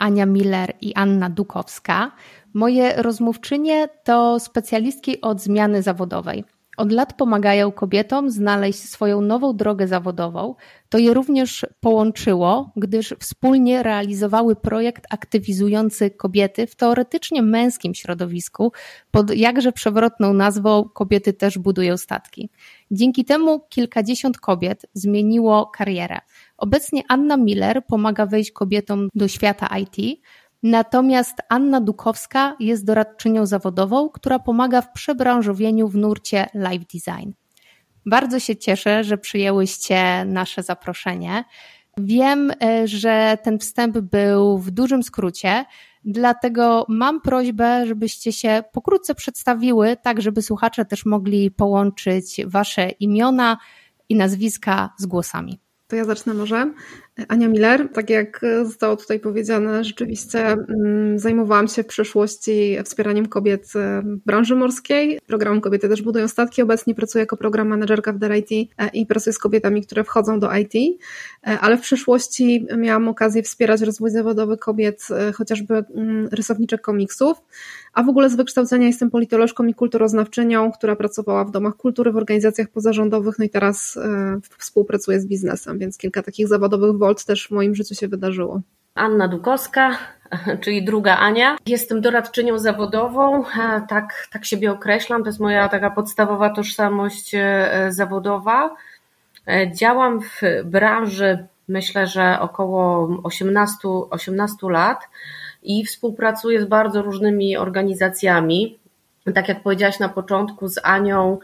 Ania Miller i Anna Dukowska. Moje rozmówczynie to specjalistki od zmiany zawodowej. Od lat pomagają kobietom znaleźć swoją nową drogę zawodową. To je również połączyło, gdyż wspólnie realizowały projekt aktywizujący kobiety w teoretycznie męskim środowisku pod jakże przewrotną nazwą Kobiety też budują statki. Dzięki temu kilkadziesiąt kobiet zmieniło karierę. Obecnie Anna Miller pomaga wejść kobietom do świata IT, natomiast Anna Dukowska jest doradczynią zawodową, która pomaga w przebranżowieniu w nurcie live design. Bardzo się cieszę, że przyjęłyście nasze zaproszenie. Wiem, e, że ten wstęp był w dużym skrócie, dlatego mam prośbę, żebyście się pokrótce przedstawiły, tak żeby słuchacze też mogli połączyć wasze imiona i nazwiska z głosami. To ja zacznę może. Ania Miller, tak jak zostało tutaj powiedziane, rzeczywiście mm, zajmowałam się w przeszłości wspieraniem kobiet w branży morskiej. Program Kobiety też budują statki. Obecnie pracuję jako program managerka w Dare IT e, i pracuję z kobietami, które wchodzą do IT, e, ale w przeszłości miałam okazję wspierać rozwój zawodowy kobiet, e, chociażby mm, rysowniczek komiksów. A w ogóle z wykształcenia jestem politolożką i kulturoznawczynią, która pracowała w domach kultury, w organizacjach pozarządowych, no i teraz współpracuję z biznesem, więc kilka takich zawodowych Volt też w moim życiu się wydarzyło. Anna Dukowska, czyli druga Ania. Jestem doradczynią zawodową, tak, tak siebie określam, to jest moja taka podstawowa tożsamość e, zawodowa. E, działam w branży, myślę, że około 18, 18 lat i współpracuję z bardzo różnymi organizacjami. Tak jak powiedziałaś na początku, z Anią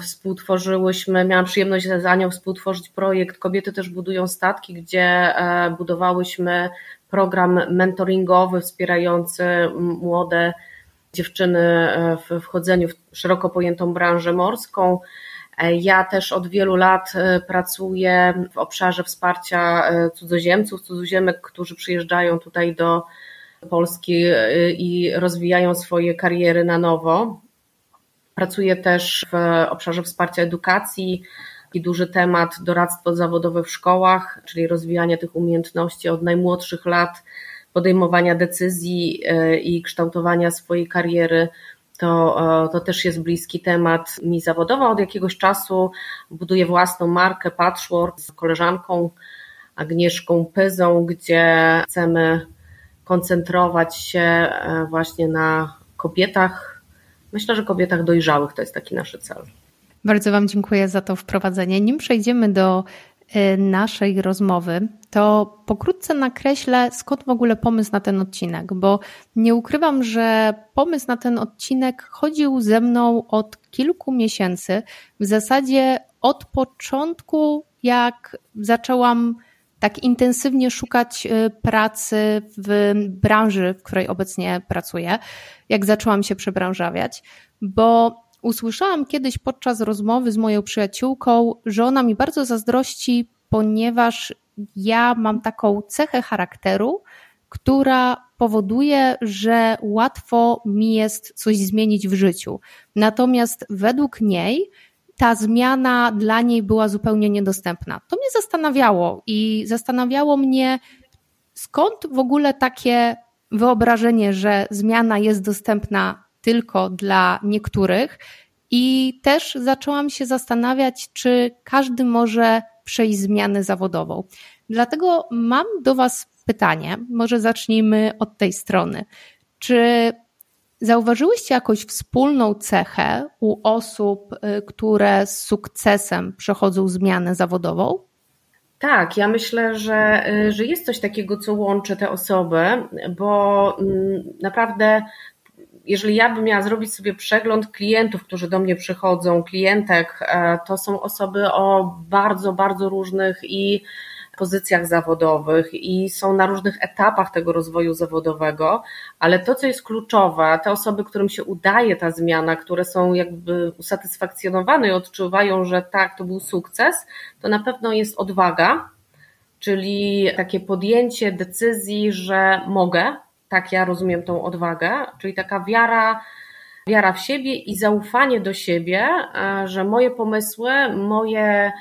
Współtworzyłyśmy, miałam przyjemność z Anią współtworzyć projekt Kobiety też budują statki, gdzie e, budowałyśmy program mentoringowy wspierający młode dziewczyny e, w wchodzeniu w szeroko pojętą branżę morską. E, ja też od wielu lat pracuję w obszarze wsparcia cudzoziemców, cudzoziemek, którzy przyjeżdżają tutaj do Polski i rozwijają swoje kariery na nowo. Pracuję też w obszarze wsparcia edukacji i duży temat doradztwo zawodowe w szkołach, czyli rozwijanie tych umiejętności od najmłodszych lat, podejmowania decyzji e, i kształtowania swojej kariery. To, e, to też jest bliski temat mi zawodowo. Od jakiegoś czasu buduję własną markę Patchwork z koleżanką Agnieszką Pyzą, gdzie chcemy koncentrować się e, właśnie na kobietach Myślę, że kobietach dojrzałych to jest taki nasz cel. Bardzo Wam dziękuję za to wprowadzenie. Nim przejdziemy do y, naszej rozmowy, to pokrótce nakreślę, skąd w ogóle pomysł na ten odcinek, bo nie ukrywam, że pomysł na ten odcinek chodził ze mną od kilku miesięcy, w zasadzie od początku, jak zaczęłam tak intensywnie szukać y, pracy w branży, w której obecnie pracuję, jak zaczęłam się przebranżawiać, bo usłyszałam kiedyś podczas rozmowy z moją przyjaciółką, że ona mi bardzo zazdrości, ponieważ ja mam taką cechę charakteru, która powoduje, że łatwo mi jest coś zmienić w życiu. Natomiast według niej ta zmiana dla niej była zupełnie niedostępna. To mnie zastanawiało i zastanawiało mnie, skąd w ogóle takie wyobrażenie, że zmiana jest dostępna tylko dla niektórych. I też zaczęłam się zastanawiać, czy każdy może przejść zmianę zawodową. Dlatego mam do Was pytanie, może zacznijmy od tej strony. Czy Zauważyłyście jakąś wspólną cechę u osób, y, które z sukcesem przechodzą zmianę zawodową? Tak, ja myślę, że, y, że jest coś takiego, co łączy te osoby, bo mm, naprawdę, jeżeli ja bym miała zrobić sobie przegląd klientów, którzy do mnie przychodzą, klientek, e, to są osoby o bardzo, bardzo różnych i pozycjach zawodowych i są na różnych etapach tego rozwoju zawodowego, ale to, co jest kluczowe, te osoby, którym się udaje ta zmiana, które są jakby usatysfakcjonowane i odczuwają, że tak, to był sukces, to na pewno jest odwaga, czyli takie podjęcie decyzji, że mogę, tak ja rozumiem tą odwagę, czyli taka wiara, wiara w siebie i zaufanie do siebie, e, że moje pomysły, moje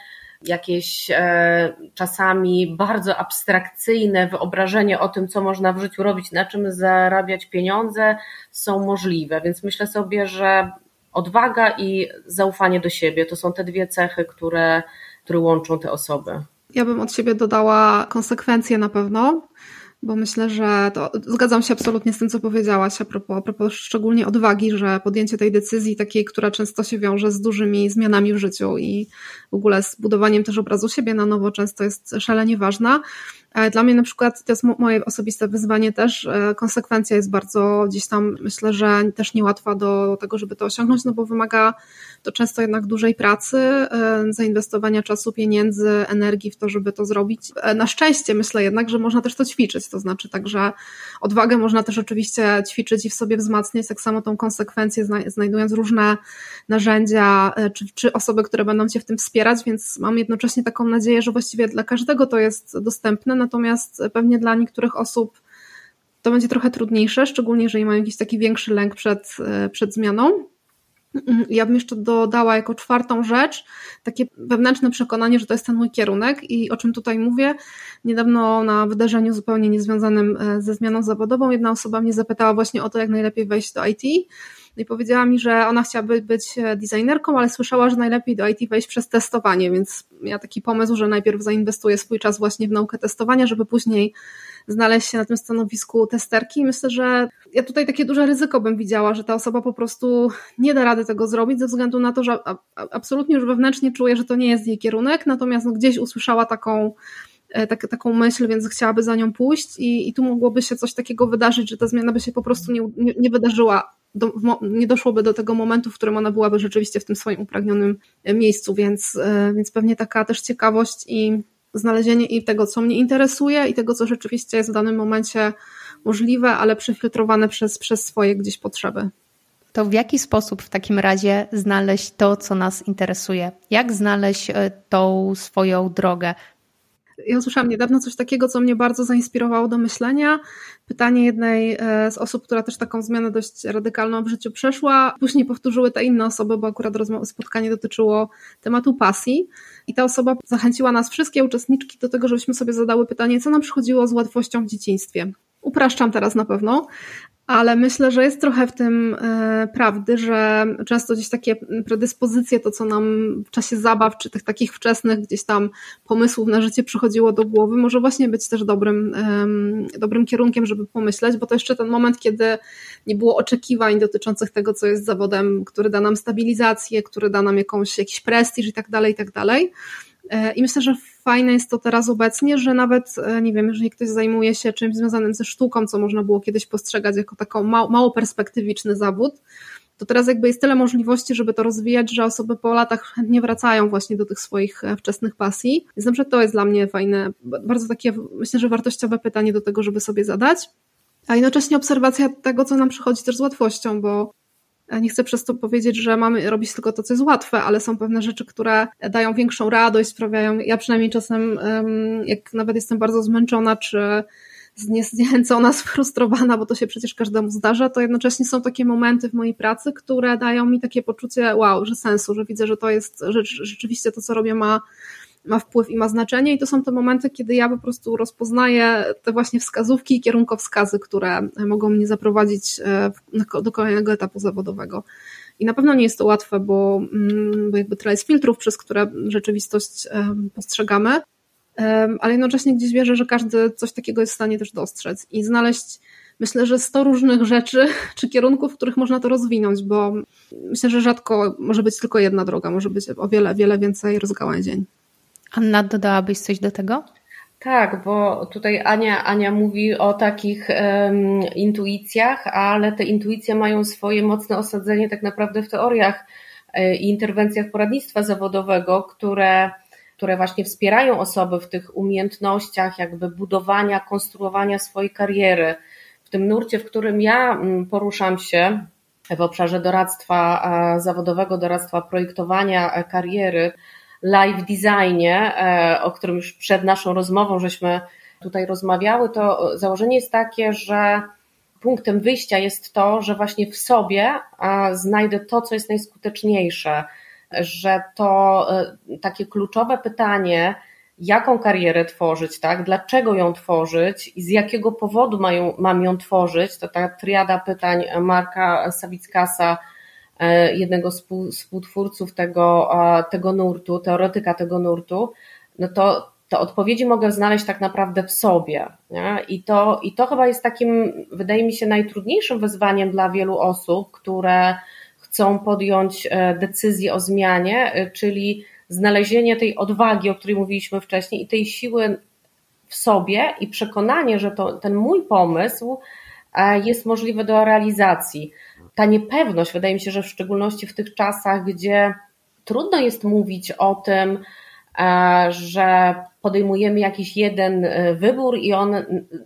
jakieś e, czasami bardzo abstrakcyjne wyobrażenie o tym, co można w życiu robić, na czym zarabiać pieniądze, są możliwe. Więc myślę sobie, że odwaga i zaufanie do siebie to są te dwie cechy, które, które łączą te osoby. Ja bym od siebie dodała konsekwencje na pewno, bo myślę, że to zgadzam się absolutnie z tym, co powiedziałaś a propos, a propos szczególnie odwagi, że podjęcie tej decyzji takiej, która często się wiąże z dużymi zmianami w życiu i w ogóle z budowaniem też obrazu siebie na nowo często jest szalenie ważna. Dla mnie na przykład to jest moje osobiste wyzwanie też. E, konsekwencja jest bardzo gdzieś tam, myślę, że też niełatwa do tego, żeby to osiągnąć, no bo wymaga to często jednak dużej pracy, e, zainwestowania czasu, pieniędzy, energii w to, żeby to zrobić. E, na szczęście myślę jednak, że można też to ćwiczyć, to znaczy także odwagę można też oczywiście ćwiczyć i w sobie wzmacniać, tak samo tą konsekwencję znajdując różne narzędzia, czy, czy osoby, które będą Cię w tym wspierać, więc mam jednocześnie taką nadzieję, że właściwie dla każdego to jest dostępne, natomiast pewnie dla niektórych osób to będzie trochę trudniejsze, szczególnie jeżeli mają jakiś taki większy lęk przed, e, przed zmianą. Ja bym jeszcze dodała jako czwartą rzecz takie wewnętrzne przekonanie, że to jest ten mój kierunek i o czym tutaj mówię. Niedawno na wydarzeniu zupełnie niezwiązanym e, ze zmianą zawodową jedna osoba mnie zapytała właśnie o to, jak najlepiej wejść do IT. I powiedziała mi, że ona chciałaby być e, designerką, ale słyszała, że najlepiej do IT wejść przez testowanie, więc ja taki pomysł, że najpierw zainwestuję swój czas właśnie w naukę testowania, żeby później znaleźć się na tym stanowisku testerki. Myślę, że ja tutaj takie duże ryzyko bym widziała, że ta osoba po prostu nie da rady tego zrobić ze względu na to, że absolutnie już wewnętrznie czuje, że to nie jest jej kierunek, natomiast no gdzieś usłyszała taką e, tak, taką myśl, więc chciałaby za nią pójść i, i tu mogłoby się coś takiego wydarzyć, że ta zmiana by się po prostu nie, nie, nie wydarzyła, do, nie doszłoby do tego momentu, w którym ona byłaby rzeczywiście w tym swoim upragnionym miejscu, więc, e, więc pewnie taka też ciekawość i znalezienie i tego, co mnie interesuje i tego, co rzeczywiście jest w danym momencie możliwe, ale przefiltrowane przez, przez swoje gdzieś potrzeby. To w jaki sposób w takim razie znaleźć to, co nas interesuje? Jak znaleźć e, tą swoją drogę? Ja usłyszałam niedawno coś takiego, co mnie bardzo zainspirowało do myślenia. Pytanie jednej e, z osób, która też taką zmianę dość radykalną w życiu przeszła. Później powtórzyły te inne osoby, bo akurat spotkanie dotyczyło tematu pasji. I ta osoba zachęciła nas, wszystkie uczestniczki, do tego, żebyśmy sobie zadały pytanie, co nam przychodziło z łatwością w dzieciństwie. Upraszczam teraz na pewno, ale myślę, że jest trochę w tym e, prawdy, że często gdzieś takie predyspozycje, to co nam w czasie zabaw, czy tych takich wczesnych gdzieś tam pomysłów na życie przychodziło do głowy, może właśnie być też dobrym, dobrym kierunkiem, żeby pomyśleć, bo to jeszcze ten moment, kiedy nie było oczekiwań dotyczących tego, co jest zawodem, który da nam stabilizację, który da nam jakąś, jakiś prestiż i tak dalej, i tak dalej. E, I myślę, że fajne jest to teraz obecnie, że nawet, e, nie wiem, jeżeli ktoś zajmuje się czymś związanym ze sztuką, co można było kiedyś postrzegać jako taką mało, perspektywiczny zawód, to teraz jakby jest tyle możliwości, żeby to rozwijać, że osoby po latach chętnie wracają właśnie do tych swoich e, wczesnych pasji. Więc na to jest dla mnie fajne, bardzo takie, myślę, że wartościowe pytanie do tego, żeby sobie zadać. A jednocześnie obserwacja tego, co nam przychodzi też z łatwością, bo nie chcę przez to powiedzieć, że mamy robić tylko to, co jest łatwe, ale są pewne rzeczy, które dają większą radość, sprawiają. Ja przynajmniej czasem, jak nawet jestem bardzo zmęczona, czy zniechęcona, sfrustrowana, bo to się przecież każdemu zdarza, to jednocześnie są takie momenty w mojej pracy, które dają mi takie poczucie wow, że sensu, że widzę, że to jest, że rzeczywiście to, co robię ma ma wpływ i ma znaczenie i to są te momenty, kiedy ja po prostu rozpoznaję te właśnie wskazówki i kierunkowskazy, które mogą mnie zaprowadzić e, do kolejnego etapu zawodowego. I na pewno nie jest to łatwe, bo, mm, bo jakby tyle jest filtrów, przez które rzeczywistość e, postrzegamy, e, ale jednocześnie gdzieś wierzę, że każdy coś takiego jest w stanie też dostrzec i znaleźć myślę, że 100 różnych rzeczy czy kierunków, w których można to rozwinąć, bo myślę, że rzadko może być tylko jedna droga, może być o wiele, wiele więcej rozgałęzień. Anna, dodałabyś coś do tego? Tak, bo tutaj Ania, Ania mówi o takich um, intuicjach, ale te intuicje mają swoje mocne osadzenie tak naprawdę w teoriach e, i interwencjach poradnictwa zawodowego, które które właśnie wspierają osoby w tych umiejętnościach, jakby budowania, konstruowania swojej kariery. W tym nurcie, w którym ja mm, poruszam się, w obszarze doradztwa zawodowego, doradztwa projektowania e, kariery, live designie, e, o którym już przed naszą rozmową żeśmy tutaj rozmawiały, to założenie jest takie, że punktem wyjścia jest to, że właśnie w sobie znajdę to, co jest najskuteczniejsze, że to e, takie kluczowe pytanie, jaką karierę tworzyć, tak? dlaczego ją tworzyć i z jakiego powodu mają, mam ją tworzyć, to ta triada pytań Marka Sawickasa, jednego z współtwórców tego, tego nurtu, teoretyka tego nurtu, no to te odpowiedzi mogę znaleźć tak naprawdę w sobie. Nie? I, to, I to chyba jest takim, wydaje mi się, najtrudniejszym wyzwaniem dla wielu osób, które chcą podjąć e, decyzję o zmianie, e, czyli znalezienie tej odwagi, o której mówiliśmy wcześniej, i tej siły w sobie i przekonanie, że to, ten mój pomysł e, jest możliwy do realizacji. Ta niepewność, wydaje mi się, że w szczególności w tych czasach, gdzie trudno jest mówić o tym, że podejmujemy jakiś jeden wybór i on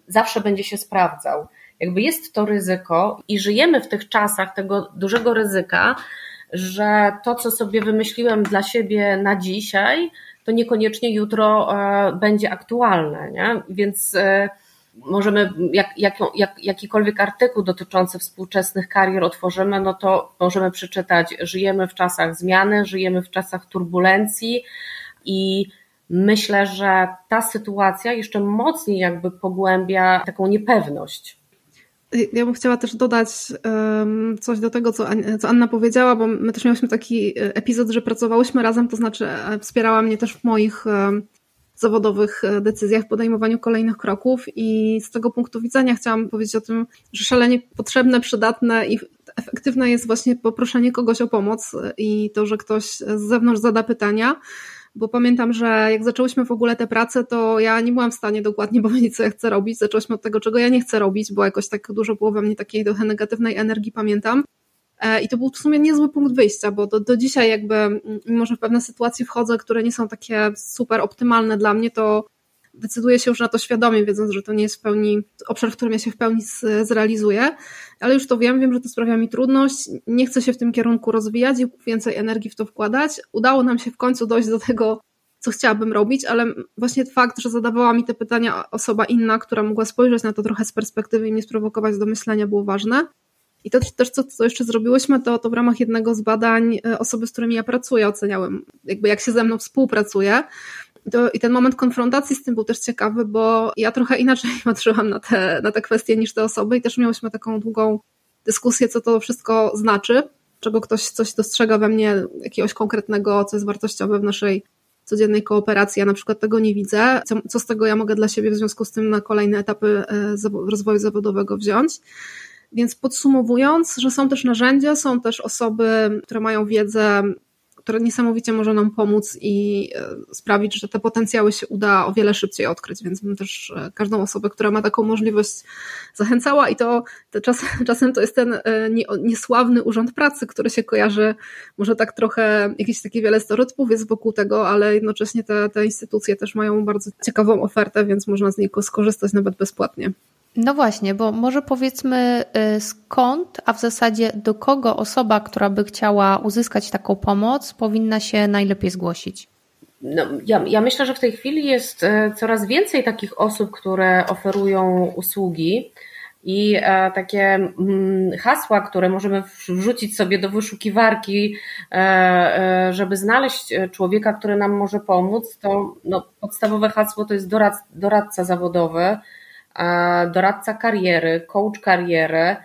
zawsze będzie się sprawdzał. Jakby jest to ryzyko i żyjemy w tych czasach tego dużego ryzyka, że to, co sobie wymyśliłem dla siebie na dzisiaj, to niekoniecznie jutro e, będzie aktualne. Nie? Więc e, możemy, jak, jak, jak, jakikolwiek artykuł dotyczący współczesnych karier otworzymy, no to możemy przeczytać, żyjemy w czasach zmiany, żyjemy w czasach turbulencji i myślę, że ta sytuacja jeszcze mocniej jakby pogłębia taką niepewność. Ja bym chciała też dodać coś do tego, co, Anna powiedziała, bo my też miałyśmy taki e, epizod, że pracowałyśmy razem, to znaczy e, wspierała mnie też w moich zawodowych e, decyzjach, podejmowaniu kolejnych kroków i z tego punktu widzenia chciałam powiedzieć o tym, że szalenie potrzebne, przydatne i efektywne jest właśnie poproszenie kogoś o pomoc i to, że ktoś z zewnątrz zada pytania, bo pamiętam, że jak zaczęłyśmy w ogóle tę pracę, to ja nie byłam w stanie dokładnie powiedzieć, co ja chcę robić. Zaczęłyśmy od tego, czego ja nie chcę robić, bo jakoś tak dużo było we mnie takiej trochę negatywnej energii, pamiętam. E, I to był w sumie niezły punkt wyjścia, bo do, do dzisiaj jakby, mimo że w pewne sytuacje wchodzę, które nie są takie super optymalne dla mnie, to decyduję się już na to świadomie, wiedząc, że to nie jest w pełni obszar, w którym ja się w pełni zrealizuję, ale już to wiem, wiem, że to sprawia mi trudność, nie chcę się w tym kierunku rozwijać i więcej energii w to wkładać. Udało nam się w końcu dojść do tego, co chciałabym robić, ale właśnie fakt, że zadawała mi te pytania osoba inna, która mogła spojrzeć na to trochę z perspektywy i mnie sprowokować do myślenia, było ważne. I to też, co, co jeszcze zrobiłyśmy, to, to w ramach jednego z badań e, osoby, z którymi ja pracuję, oceniałem, jakby jak się ze mną współpracuje. To, I ten moment konfrontacji z tym był też ciekawy, bo ja trochę inaczej patrzyłam na te, na te kwestie niż te osoby i też miałyśmy taką długą dyskusję, co to wszystko znaczy, czego ktoś coś dostrzega we mnie, jakiegoś konkretnego, co jest wartościowe w naszej codziennej kooperacji. Ja na przykład tego nie widzę. Co, co z tego ja mogę dla siebie w związku z tym na kolejne etapy e, rozwoju zawodowego wziąć? Więc podsumowując, że są też narzędzia, są też osoby, które mają wiedzę które niesamowicie może nam pomóc i e, sprawić, że te potencjały się uda o wiele szybciej odkryć, więc bym też e, każdą osobę, która ma taką możliwość zachęcała i to, czas, czasem to jest ten e, niesławny urząd pracy, który się kojarzy, może tak trochę, jakieś takie wiele stereotypów jest wokół tego, ale jednocześnie te, te instytucje też mają bardzo ciekawą ofertę, więc można z niej skorzystać nawet bezpłatnie. No właśnie, bo może powiedzmy y, skąd, a w zasadzie do kogo osoba, która by chciała uzyskać taką pomoc, powinna się najlepiej zgłosić? No, ja, ja myślę, że w tej chwili jest e, coraz więcej takich osób, które oferują usługi. I e, takie mm, hasła, które możemy wrzucić sobie do wyszukiwarki, e, żeby znaleźć człowieka, który nam może pomóc, to no, podstawowe hasło to jest doradca zawodowy, doradca kariery, coach kariery.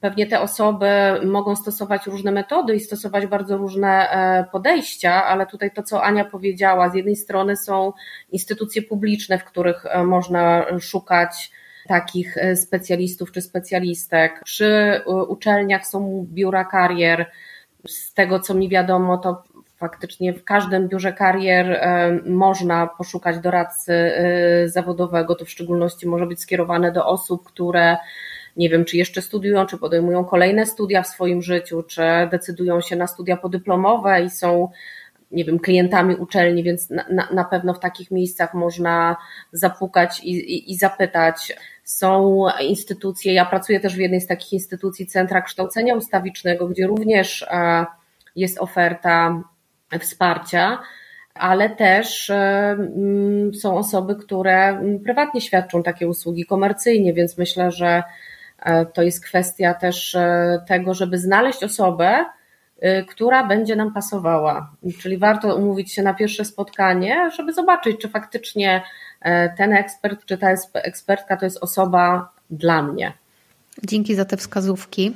Pewnie te osoby mogą stosować różne metody i stosować bardzo różne e, podejścia, ale tutaj to, co Ania powiedziała, z jednej strony są instytucje publiczne, w których e, można szukać takich e, specjalistów czy specjalistek. Przy uczelniach są biura karier. Z tego, co mi wiadomo, to faktycznie w każdym biurze karier e, można poszukać doradcy e, zawodowego, to w szczególności może być skierowane do osób, które nie wiem, czy jeszcze studiują, czy podejmują kolejne studia w swoim życiu, czy decydują się na studia podyplomowe i są nie wiem, klientami uczelni, więc na, na, pewno w takich miejscach można zapukać i, i, i zapytać. Są instytucje, ja pracuję też w jednej z takich instytucji Centra Kształcenia Ustawicznego, gdzie również e, jest oferta wsparcia, ale też e, mm, są osoby, które mm, prywatnie świadczą takie usługi komercyjnie, więc myślę, że e, to jest kwestia też tego, żeby znaleźć osobę, która będzie nam pasowała. Czyli warto umówić się na pierwsze spotkanie, żeby zobaczyć, czy faktycznie e, ten ekspert, czy ta ekspertka to jest osoba dla mnie. Dzięki za te wskazówki.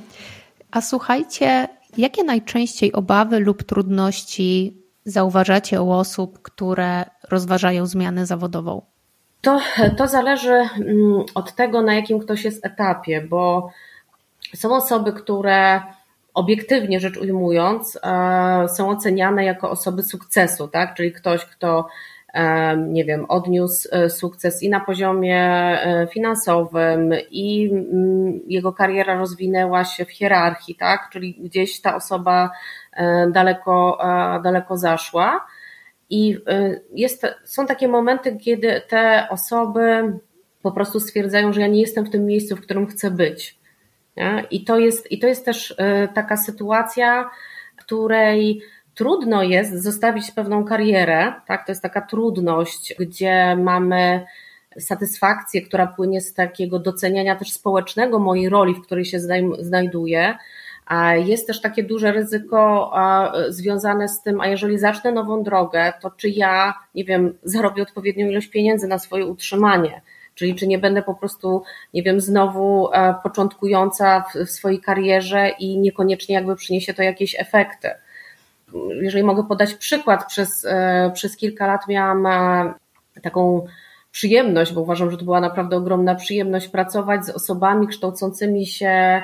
A słuchajcie, jakie najczęściej obawy lub trudności zauważacie u osób, które rozważają zmianę zawodową? To, to zależy mm, od tego, na jakim ktoś jest etapie, bo są osoby, które obiektywnie rzecz ujmując, e, są oceniane jako osoby sukcesu, tak? Czyli ktoś, kto nie wiem, odniósł e, sukces i na poziomie finansowym, i mm, jego kariera rozwinęła się w hierarchii, tak? Czyli gdzieś ta osoba daleko, daleko zaszła. I jest, są takie momenty, kiedy te osoby po prostu stwierdzają, że ja nie jestem w tym miejscu, w którym chcę być. I, to jest, I to jest też e, taka sytuacja, której trudno jest zostawić pewną karierę, tak? To jest taka trudność, gdzie mamy satysfakcję, która płynie z takiego doceniania też społecznego mojej roli, w której się znajduję. A jest też takie duże ryzyko związane z tym, a jeżeli zacznę nową drogę, to czy ja, nie wiem, zarobię odpowiednią ilość pieniędzy na swoje utrzymanie Czyli czy nie będę po prostu, nie wiem, znowu e, początkująca w swojej karierze i niekoniecznie jakby przyniesie to jakieś efekty. Jeżeli mogę podać przykład, przez, e, przez kilka lat miałam e, taką przyjemność, bo uważam, że to była naprawdę ogromna przyjemność pracować z osobami kształcącymi się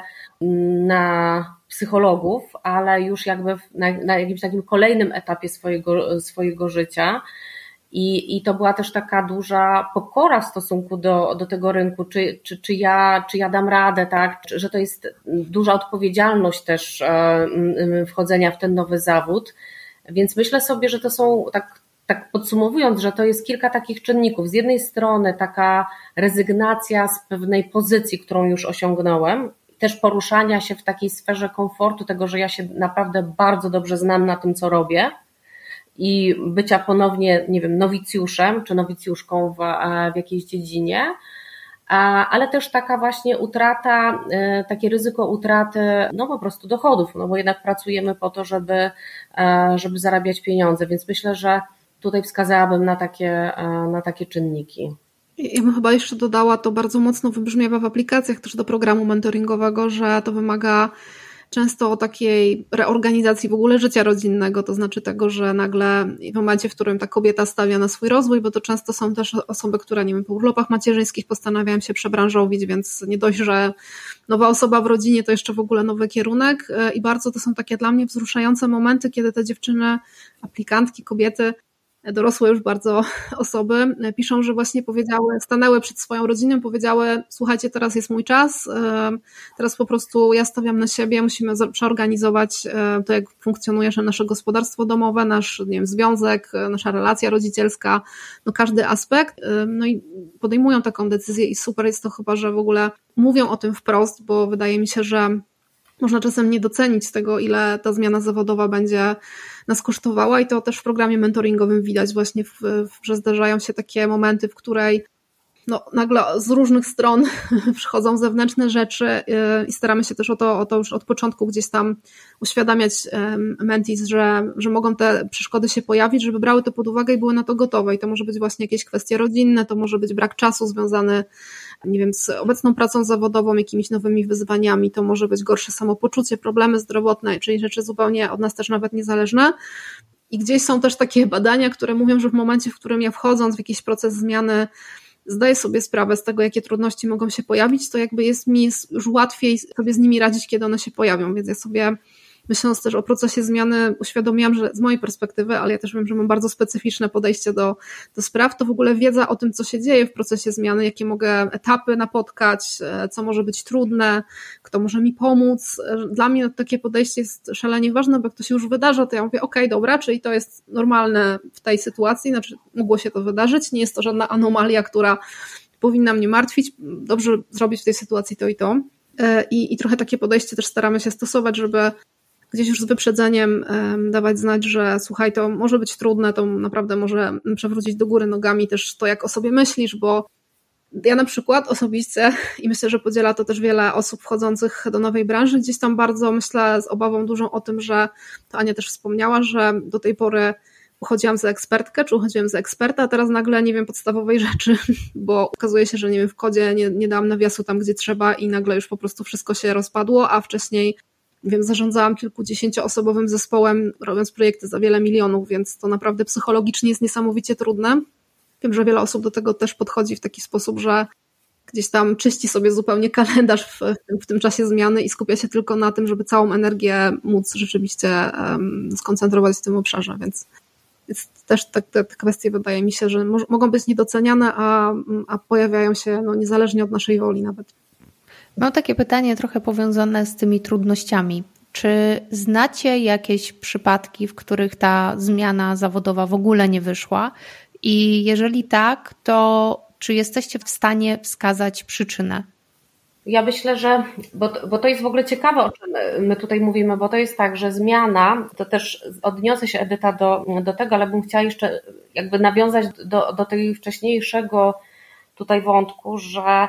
na psychologów, ale już jakby na, na jakimś takim kolejnym etapie swojego, swojego życia. I, I to była też taka duża pokora w stosunku do, do tego rynku, czy, czy, czy, ja, czy ja dam radę, tak? że to jest duża odpowiedzialność też e, wchodzenia w ten nowy zawód. Więc myślę sobie, że to są, tak, tak podsumowując, że to jest kilka takich czynników. Z jednej strony taka rezygnacja z pewnej pozycji, którą już osiągnąłem, też poruszania się w takiej sferze komfortu, tego, że ja się naprawdę bardzo dobrze znam na tym, co robię i bycia ponownie, nie wiem, nowicjuszem czy nowicjuszką w, e, w jakiejś dziedzinie, ale też taka właśnie utrata, e, takie ryzyko utraty, no po prostu dochodów, no bo jednak pracujemy po to, żeby, e, żeby zarabiać pieniądze, więc myślę, że tutaj wskazałabym na takie, na takie czynniki. Ja bym chyba jeszcze dodała, to bardzo mocno wybrzmiewa w aplikacjach też do programu mentoringowego, że to wymaga często o takiej reorganizacji w ogóle życia rodzinnego, to znaczy tego, że nagle w momencie, w którym ta kobieta stawia na swój rozwój, bo to często są też osoby, które, nie wiem, po urlopach macierzyńskich postanawiają się przebranżowić, więc nie dość, że nowa osoba w rodzinie to jeszcze w ogóle nowy kierunek e, i bardzo to są takie dla mnie wzruszające momenty, kiedy te dziewczyny, aplikantki, kobiety dorosłe już bardzo osoby piszą, że właśnie powiedziały, stanęły przed swoją rodziną, powiedziały: Słuchajcie, teraz jest mój czas, teraz po prostu ja stawiam na siebie, musimy przeorganizować to, jak funkcjonuje nasze gospodarstwo domowe, nasz nie wiem, związek, nasza relacja rodzicielska, no każdy aspekt. No i podejmują taką decyzję, i super jest to chyba, że w ogóle mówią o tym wprost, bo wydaje mi się, że można czasem nie docenić tego, ile ta zmiana zawodowa będzie nas kosztowała i to też w programie mentoringowym widać właśnie, w, że zdarzają się takie momenty, w której no, nagle z różnych stron przychodzą zewnętrzne rzeczy y, i staramy się też o to, o to już od początku gdzieś tam uświadamiać mentis, że, że mogą te przeszkody się pojawić, żeby brały to pod uwagę i były na to gotowe. I to może być właśnie jakieś kwestie rodzinne, to może być brak czasu związany nie wiem, z obecną pracą zawodową, jakimiś nowymi wyzwaniami, to może być gorsze samopoczucie, problemy zdrowotne, czyli rzeczy zupełnie od nas też nawet niezależne. I gdzieś są też takie badania, które mówią, że w momencie, w którym ja wchodząc w jakiś proces zmiany, zdaję sobie sprawę z tego, jakie trudności mogą się pojawić, to jakby jest mi już łatwiej sobie z nimi radzić, kiedy one się pojawią. Więc ja sobie myśląc też o procesie zmiany, uświadomiłam, że z mojej perspektywy, ale ja też wiem, że mam bardzo specyficzne podejście do, do spraw, to w ogóle wiedza o tym, co się dzieje w procesie zmiany, jakie mogę etapy napotkać, e, co może być trudne, kto może mi pomóc. E, dla mnie takie podejście jest szalenie ważne, bo jak to się już wydarza, to ja mówię, okej, okay, dobra, czyli to jest normalne w tej sytuacji, znaczy mogło się to wydarzyć, nie jest to żadna anomalia, która powinna mnie martwić, dobrze zrobić w tej sytuacji to i to. E, I, I trochę takie podejście też staramy się stosować, żeby gdzieś już z wyprzedzeniem dawać znać, że słuchaj, to może być trudne, to naprawdę może przewrócić do góry nogami też to, jak o sobie myślisz, bo ja na przykład osobiście i myślę, że podziela to też wiele osób wchodzących do nowej branży, gdzieś tam bardzo myślę z obawą dużą o tym, że to Ania też wspomniała, że do tej pory uchodziłam za ekspertkę, czy uchodziłam za eksperta, a teraz nagle nie wiem podstawowej rzeczy, bo okazuje się, że nie wiem, w kodzie nie, nie dałam nawiasu tam, gdzie trzeba i nagle już po prostu wszystko się rozpadło, a wcześniej wiem, zarządzałam kilkudziesięcioosobowym zespołem, robiąc projekty za wiele milionów, więc to naprawdę psychologicznie jest niesamowicie trudne. Wiem, że wiele osób do tego też podchodzi w taki sposób, że gdzieś tam czyści sobie zupełnie kalendarz w, w tym czasie zmiany i skupia się tylko na tym, żeby całą energię móc rzeczywiście um, skoncentrować w tym obszarze, więc, też te, te, kwestie wydaje mi się, że mo mogą być niedoceniane, a, a pojawiają się no, niezależnie od naszej woli nawet. Mam takie pytanie trochę powiązane z tymi trudnościami. Czy znacie jakieś przypadki, w których ta zmiana zawodowa w ogóle nie wyszła? I jeżeli tak, to czy jesteście w stanie wskazać przyczynę? Ja myślę, że, bo, bo to jest w ogóle ciekawe, o czym my tutaj mówimy, bo to jest tak, że zmiana, to też odniosę się Edyta do, do tego, ale bym chciała jeszcze jakby nawiązać do, do tej wcześniejszego tutaj wątku, że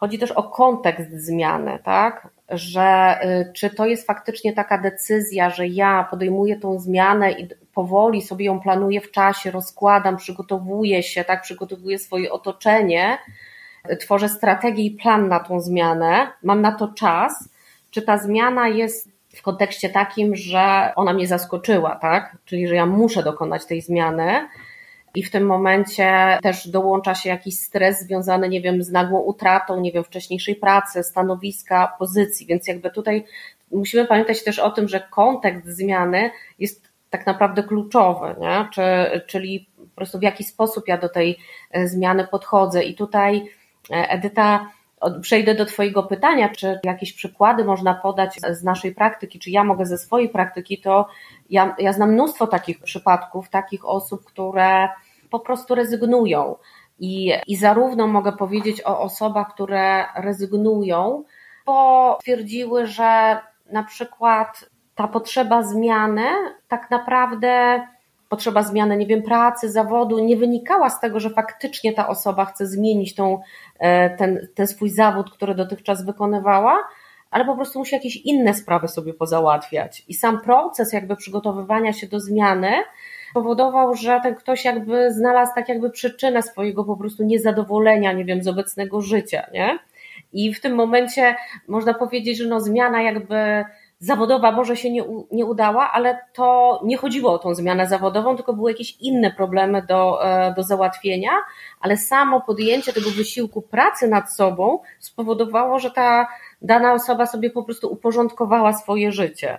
Chodzi też o kontekst zmiany, tak? Że y, czy to jest faktycznie taka decyzja, że ja podejmuję tą zmianę i powoli sobie ją planuję w czasie, rozkładam, przygotowuję się, tak, przygotowuję swoje otoczenie, tworzę strategię i plan na tą zmianę, mam na to czas, czy ta zmiana jest w kontekście takim, że ona mnie zaskoczyła, tak? Czyli że ja muszę dokonać tej zmiany, i w tym momencie też dołącza się jakiś stres związany, nie wiem, z nagłą utratą, nie wiem, wcześniejszej pracy, stanowiska, pozycji, więc jakby tutaj musimy pamiętać też o tym, że kontekst zmiany jest tak naprawdę kluczowy, nie? Czy, czyli po prostu w jaki sposób ja do tej e, zmiany podchodzę i tutaj e, Edyta Przejdę do Twojego pytania, czy jakieś przykłady można podać z naszej praktyki, czy ja mogę ze swojej praktyki, to ja, ja znam mnóstwo takich przypadków, takich osób, które po prostu rezygnują. I, I zarówno mogę powiedzieć o osobach, które rezygnują, bo stwierdziły, że na przykład ta potrzeba zmiany tak naprawdę potrzeba zmiany, nie wiem, pracy, zawodu nie wynikała z tego, że faktycznie ta osoba chce zmienić tą, e, ten, ten swój zawód, który dotychczas wykonywała, ale po prostu musi jakieś inne sprawy sobie pozałatwiać. I sam proces jakby przygotowywania się do zmiany powodował, że ten ktoś jakby znalazł tak jakby przyczynę swojego po prostu niezadowolenia, nie wiem, z obecnego życia, nie? I w tym momencie można powiedzieć, że no zmiana jakby zawodowa może się nie, nie udała, ale to nie chodziło o tą zmianę zawodową, tylko były jakieś inne problemy do, e, do załatwienia, ale samo podjęcie tego wysiłku pracy nad sobą spowodowało, że ta dana osoba sobie po prostu uporządkowała swoje życie.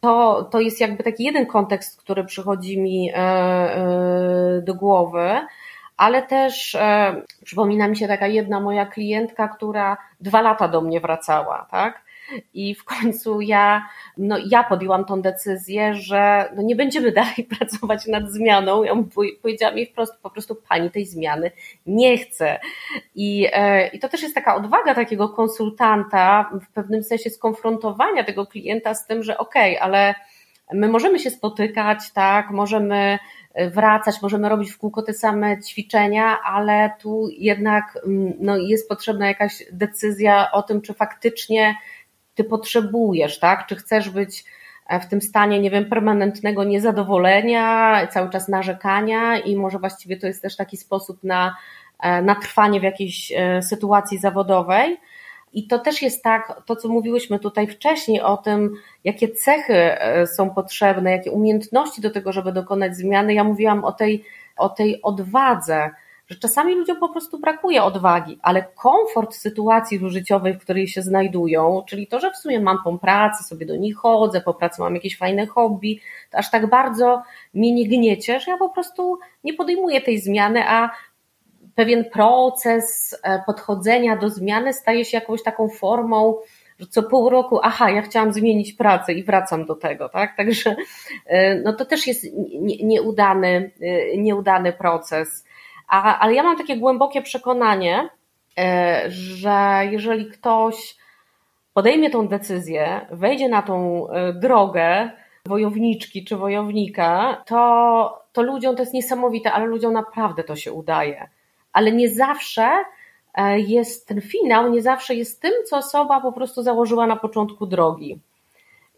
To, to jest jakby taki jeden kontekst, który przychodzi mi e, e, do głowy, ale też przypomina mi się taka jedna moja klientka, która dwa lata do mnie wracała, tak? I w końcu ja, no, ja podjęłam tą decyzję, że no, nie będziemy dalej pracować nad zmianą. Ja powiedziałam jej wprost, po prostu pani tej zmiany nie chce. I, e, I to też jest taka odwaga takiego konsultanta, w pewnym sensie skonfrontowania tego klienta z tym, że okej, okay, ale my możemy się spotykać, tak, możemy e, wracać, możemy robić w kółko te same ćwiczenia, ale tu jednak mm, no, jest potrzebna jakaś decyzja o tym, czy faktycznie ty potrzebujesz, tak? Czy chcesz być e, w tym stanie, nie wiem, permanentnego niezadowolenia, cały czas narzekania i może właściwie to jest też taki sposób na, e, na trwanie w jakiejś e, sytuacji zawodowej. I to też jest tak, to co mówiłyśmy tutaj wcześniej o tym, jakie cechy są potrzebne, jakie umiejętności do tego, żeby dokonać zmiany. Ja mówiłam o tej, o tej odwadze, że czasami ludziom po prostu brakuje odwagi, ale komfort sytuacji życiowej, w której się znajdują, czyli to, że w sumie mam tą pracę, sobie do niej chodzę, po pracy mam jakieś fajne hobby, to aż tak bardzo mnie nie gniecie, że ja po prostu nie podejmuję tej zmiany, a pewien proces e, podchodzenia do zmiany staje się jakąś taką formą, że co pół roku, aha, ja chciałam zmienić pracę i wracam do tego, tak? Także e, no to też jest nieudany, e, nieudany proces. A, ale ja mam takie głębokie przekonanie, że jeżeli ktoś podejmie tą decyzję, wejdzie na tą drogę wojowniczki czy wojownika, to, to ludziom to jest niesamowite, ale ludziom naprawdę to się udaje ale nie zawsze e, jest ten finał, nie zawsze jest tym, co osoba po prostu założyła na początku drogi.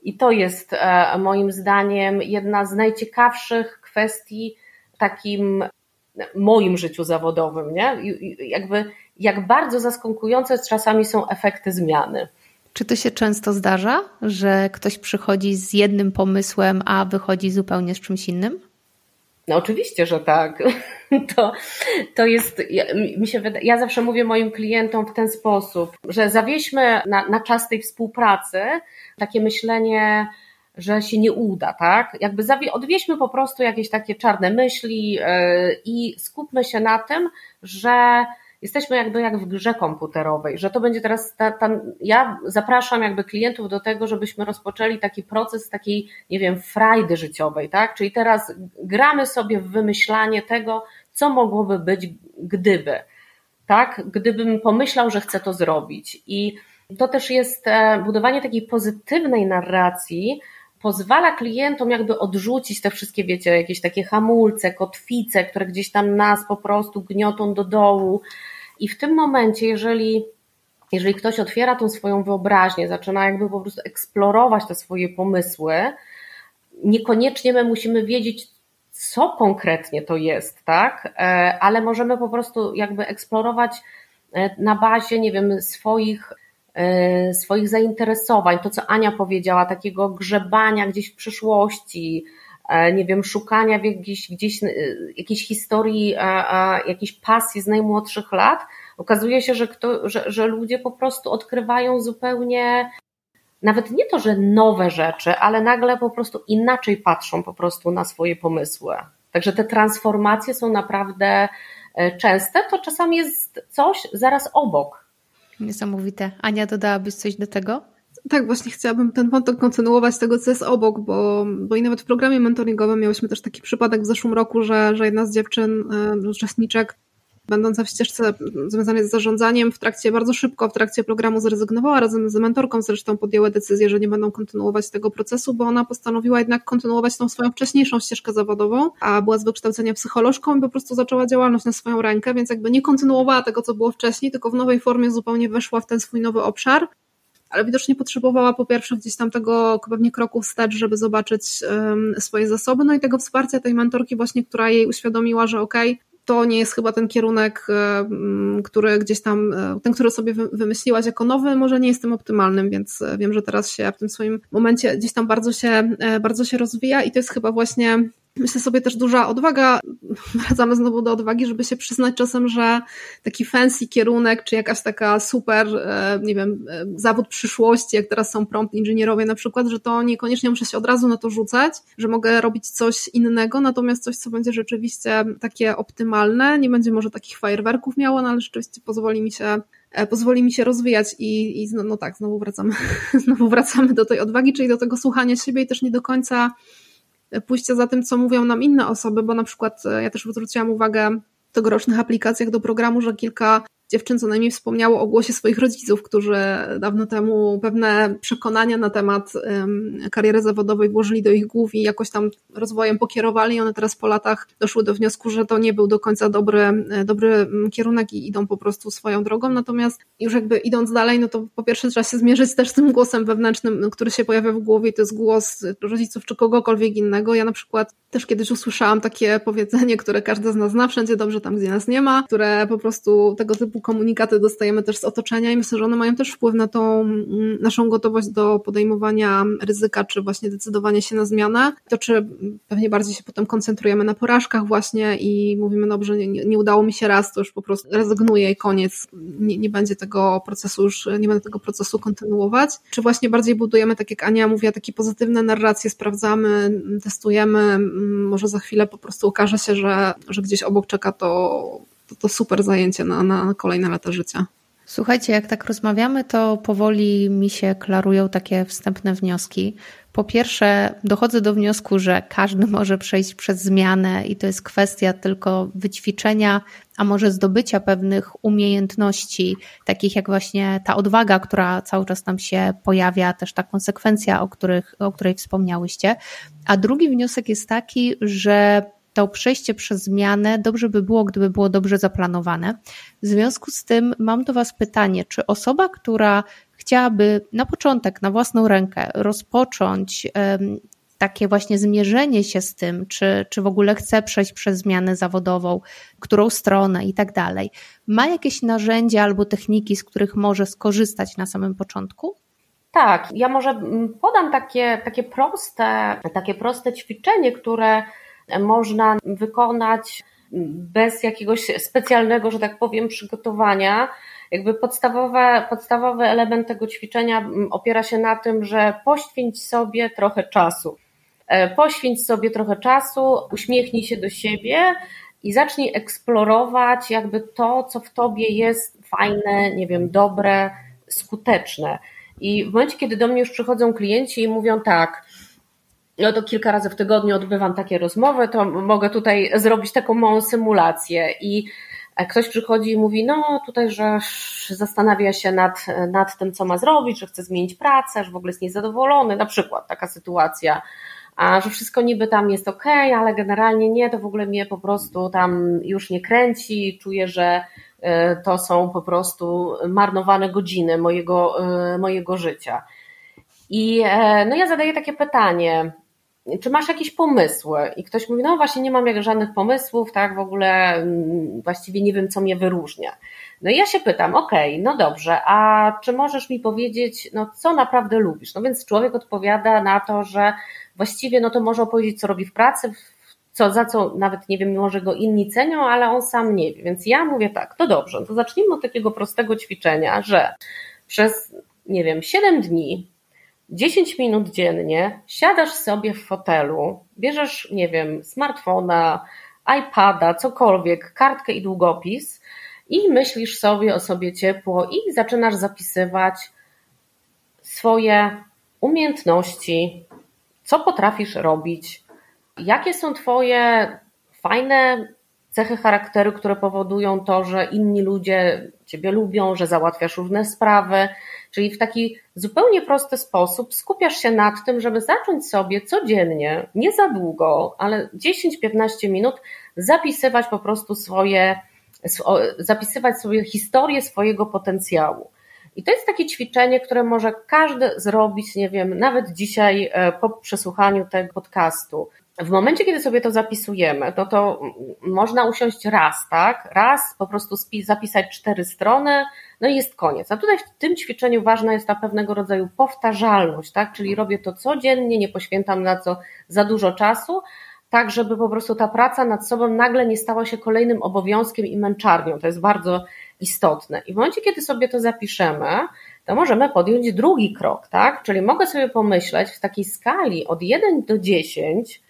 I to jest e, moim zdaniem jedna z najciekawszych kwestii w takim moim życiu zawodowym, nie? Jakby jak bardzo zaskakujące czasami są efekty zmiany. Czy to się często zdarza, że ktoś przychodzi z jednym pomysłem, a wychodzi zupełnie z czymś innym? No oczywiście, że tak. To, to jest, ja, mi się wyda, ja zawsze mówię moim klientom w ten sposób, że zawieźmy na, na czas tej współpracy takie myślenie, że się nie uda, tak? Jakby odwieźmy po prostu jakieś takie czarne myśli yy, i skupmy się na tym, że jesteśmy jakby jak w grze komputerowej, że to będzie teraz, ta, ta, ja zapraszam jakby klientów do tego, żebyśmy rozpoczęli taki proces takiej, nie wiem, frajdy życiowej, tak? Czyli teraz gramy sobie w wymyślanie tego, co mogłoby być gdyby, tak? Gdybym pomyślał, że chcę to zrobić i to też jest e, budowanie takiej pozytywnej narracji, pozwala klientom jakby odrzucić te wszystkie, wiecie, jakieś takie hamulce, kotwice, które gdzieś tam nas po prostu gniotą do dołu, i w tym momencie, jeżeli, jeżeli ktoś otwiera tą swoją wyobraźnię, zaczyna jakby po prostu eksplorować te swoje pomysły, niekoniecznie my musimy wiedzieć, co konkretnie to jest, tak? E, ale możemy po prostu jakby eksplorować e, na bazie, nie wiem, swoich, swoich zainteresowań, to co Ania powiedziała, takiego grzebania gdzieś w przyszłości, E, nie wiem, szukania w jakiejś, gdzieś, e, jakiejś historii, e, jakiejś pasji z najmłodszych lat, okazuje się, że, kto, że, że ludzie po prostu odkrywają zupełnie nawet nie to, że nowe rzeczy, ale nagle po prostu inaczej patrzą po prostu na swoje pomysły. Także te transformacje są naprawdę częste, to czasami jest coś zaraz obok. Niesamowite. Ania, dodałabyś coś do tego? Tak, właśnie chciałabym ten wątek kontynuować tego, co jest obok, bo, bo i nawet w programie mentoringowym miałyśmy też taki przypadek w zeszłym roku, że, że jedna z dziewczyn, y, uczestniczek, będąca w ścieżce związanej z zarządzaniem, w trakcie, bardzo szybko w trakcie programu zrezygnowała, razem z mentorką. Zresztą podjęły decyzję, że nie będą kontynuować tego procesu, bo ona postanowiła jednak kontynuować tą swoją wcześniejszą ścieżkę zawodową, a była z wykształcenia psycholożką i po prostu zaczęła działalność na swoją rękę, więc jakby nie kontynuowała tego, co było wcześniej, tylko w nowej formie zupełnie weszła w ten swój nowy obszar. Ale widocznie potrzebowała po pierwsze gdzieś tam tego pewnie kroku wstecz, żeby zobaczyć um, swoje zasoby, no i tego wsparcia tej mentorki właśnie, która jej uświadomiła, że okej, okay, to nie jest chyba ten kierunek, który gdzieś tam, e, ten, który sobie wymyśliłaś jako nowy, może nie jest tym optymalnym, więc e, wiem, że teraz się w tym swoim momencie gdzieś tam bardzo się, e, bardzo się rozwija i to jest chyba właśnie myślę sobie też duża odwaga, wracamy znowu do odwagi, żeby się przyznać czasem, że taki fancy kierunek, czy jakaś taka super, e, nie wiem, e, zawód przyszłości, jak teraz są prompt inżynierowie na przykład, że to niekoniecznie muszę się od razu na to rzucać, że mogę robić coś innego, natomiast coś, co będzie rzeczywiście takie optymalne, nie będzie może takich fajerwerków miało, no ale rzeczywiście pozwoli mi się e, pozwoli mi się rozwijać i, i no, no tak, znowu wracamy, znowu wracamy do tej odwagi, czyli do tego słuchania siebie i też nie do końca pójście za tym, co mówią nam inne osoby, bo na przykład e, ja też zwróciłam uwagę tegorocznych aplikacjach do programu, że kilka dziewczyn co najmniej wspomniało o głosie swoich rodziców, którzy dawno temu pewne przekonania na temat um, kariery zawodowej włożyli do ich głów i jakoś tam rozwojem pokierowali. One teraz po latach doszły do wniosku, że to nie był do końca dobry, e, dobry kierunek i idą po prostu swoją drogą. Natomiast już jakby idąc dalej, no to po pierwsze trzeba się zmierzyć też z tym głosem wewnętrznym, który się pojawia w głowie to jest głos rodziców czy kogokolwiek innego. Ja na przykład też kiedyś usłyszałam takie powiedzenie, które każdy z nas zna, wszędzie dobrze tam, gdzie nas nie ma, które po prostu tego typu komunikaty dostajemy też z otoczenia i myślę, że one mają też wpływ na tą mm, naszą gotowość do podejmowania ryzyka, czy właśnie decydowania się na zmianę. To czy pewnie bardziej się potem koncentrujemy na porażkach właśnie i mówimy, dobrze, nie, nie udało mi się raz, to już po prostu rezygnuję i koniec. Nie, nie będzie tego procesu już, nie będę tego procesu kontynuować. Czy właśnie bardziej budujemy, tak jak Ania mówiła, takie pozytywne narracje, sprawdzamy, testujemy, może za chwilę po prostu okaże się, że, że gdzieś obok czeka to, to, to super zajęcie na, na kolejne lata życia. Słuchajcie, jak tak rozmawiamy, to powoli mi się klarują takie wstępne wnioski. Po pierwsze, dochodzę do wniosku, że każdy może przejść przez zmianę i to jest kwestia tylko wyćwiczenia, a może zdobycia pewnych umiejętności, takich jak właśnie ta odwaga, która cały czas nam się pojawia, też ta konsekwencja, o, których, o której wspomniałyście. A drugi wniosek jest taki, że to przejście przez zmianę dobrze by było, gdyby było dobrze zaplanowane. W związku z tym mam do Was pytanie, czy osoba, która chciałaby na początek, na własną rękę rozpocząć takie właśnie zmierzenie się z tym, czy, czy w ogóle chce przejść przez zmianę zawodową, którą stronę i tak dalej, ma jakieś narzędzia albo techniki, z których może skorzystać na samym początku? Tak, ja może podam takie, takie, proste, takie proste ćwiczenie, które można wykonać bez jakiegoś specjalnego, że tak powiem, przygotowania. Jakby podstawowe, podstawowy element tego ćwiczenia opiera się na tym, że poświęć sobie trochę czasu. E, poświęć sobie trochę czasu, uśmiechnij się do siebie i zacznij eksplorować jakby to, co w tobie jest fajne, nie wiem, dobre, skuteczne. I w momencie, kiedy do mnie już przychodzą klienci i mówią tak, no to kilka razy w tygodniu odbywam takie rozmowy, to mogę tutaj zrobić taką małą symulację i ktoś przychodzi i mówi, no tutaj, że zastanawia się nad, nad tym, co ma zrobić, że chce zmienić pracę, że w ogóle jest niezadowolony, na przykład taka sytuacja, a że wszystko niby tam jest ok, ale generalnie nie, to w ogóle mnie po prostu tam już nie kręci, czuję, że e, to są po prostu marnowane godziny mojego, e, mojego życia. I e, no ja zadaję takie pytanie, czy masz jakieś pomysły? I ktoś mówi, no właśnie nie mam jak żadnych pomysłów, tak, w ogóle mm, właściwie nie wiem, co mnie wyróżnia. No i ja się pytam, okej, okay, no dobrze, a czy możesz mi powiedzieć, no co naprawdę lubisz? No więc człowiek odpowiada na to, że właściwie no to może opowiedzieć, co robi w pracy, co, za co nawet nie wiem, może go inni cenią, ale on sam nie wie. Więc ja mówię tak, to dobrze, to zacznijmy od takiego prostego ćwiczenia, że przez, nie wiem, 7 dni 10 minut dziennie siadasz sobie w fotelu, bierzesz, nie wiem, smartfona, iPada, cokolwiek, kartkę i długopis i myślisz sobie o sobie ciepło i zaczynasz zapisywać swoje umiejętności, co potrafisz robić, jakie są Twoje fajne cechy charakteru, które powodują to, że inni ludzie Ciebie lubią, że załatwiasz różne sprawy, Czyli w taki zupełnie prosty sposób skupiasz się nad tym, żeby zacząć sobie codziennie, nie za długo, ale 10-15 minut zapisywać po prostu swoje, zapisywać sobie historię swojego potencjału. I to jest takie ćwiczenie, które może każdy zrobić, nie wiem, nawet dzisiaj e, po przesłuchaniu tego podcastu. W momencie, kiedy sobie to zapisujemy, no to można usiąść raz, tak? Raz po prostu zapisać cztery strony, no i jest koniec. A tutaj w tym ćwiczeniu ważna jest ta pewnego rodzaju powtarzalność, tak? Czyli robię to codziennie, nie poświęcam na to za dużo czasu, tak żeby po prostu ta praca nad sobą nagle nie stała się kolejnym obowiązkiem i męczarnią. To jest bardzo istotne. I w momencie, kiedy sobie to zapiszemy, to możemy podjąć drugi krok, tak? Czyli mogę sobie pomyśleć w takiej skali od 1 do 10,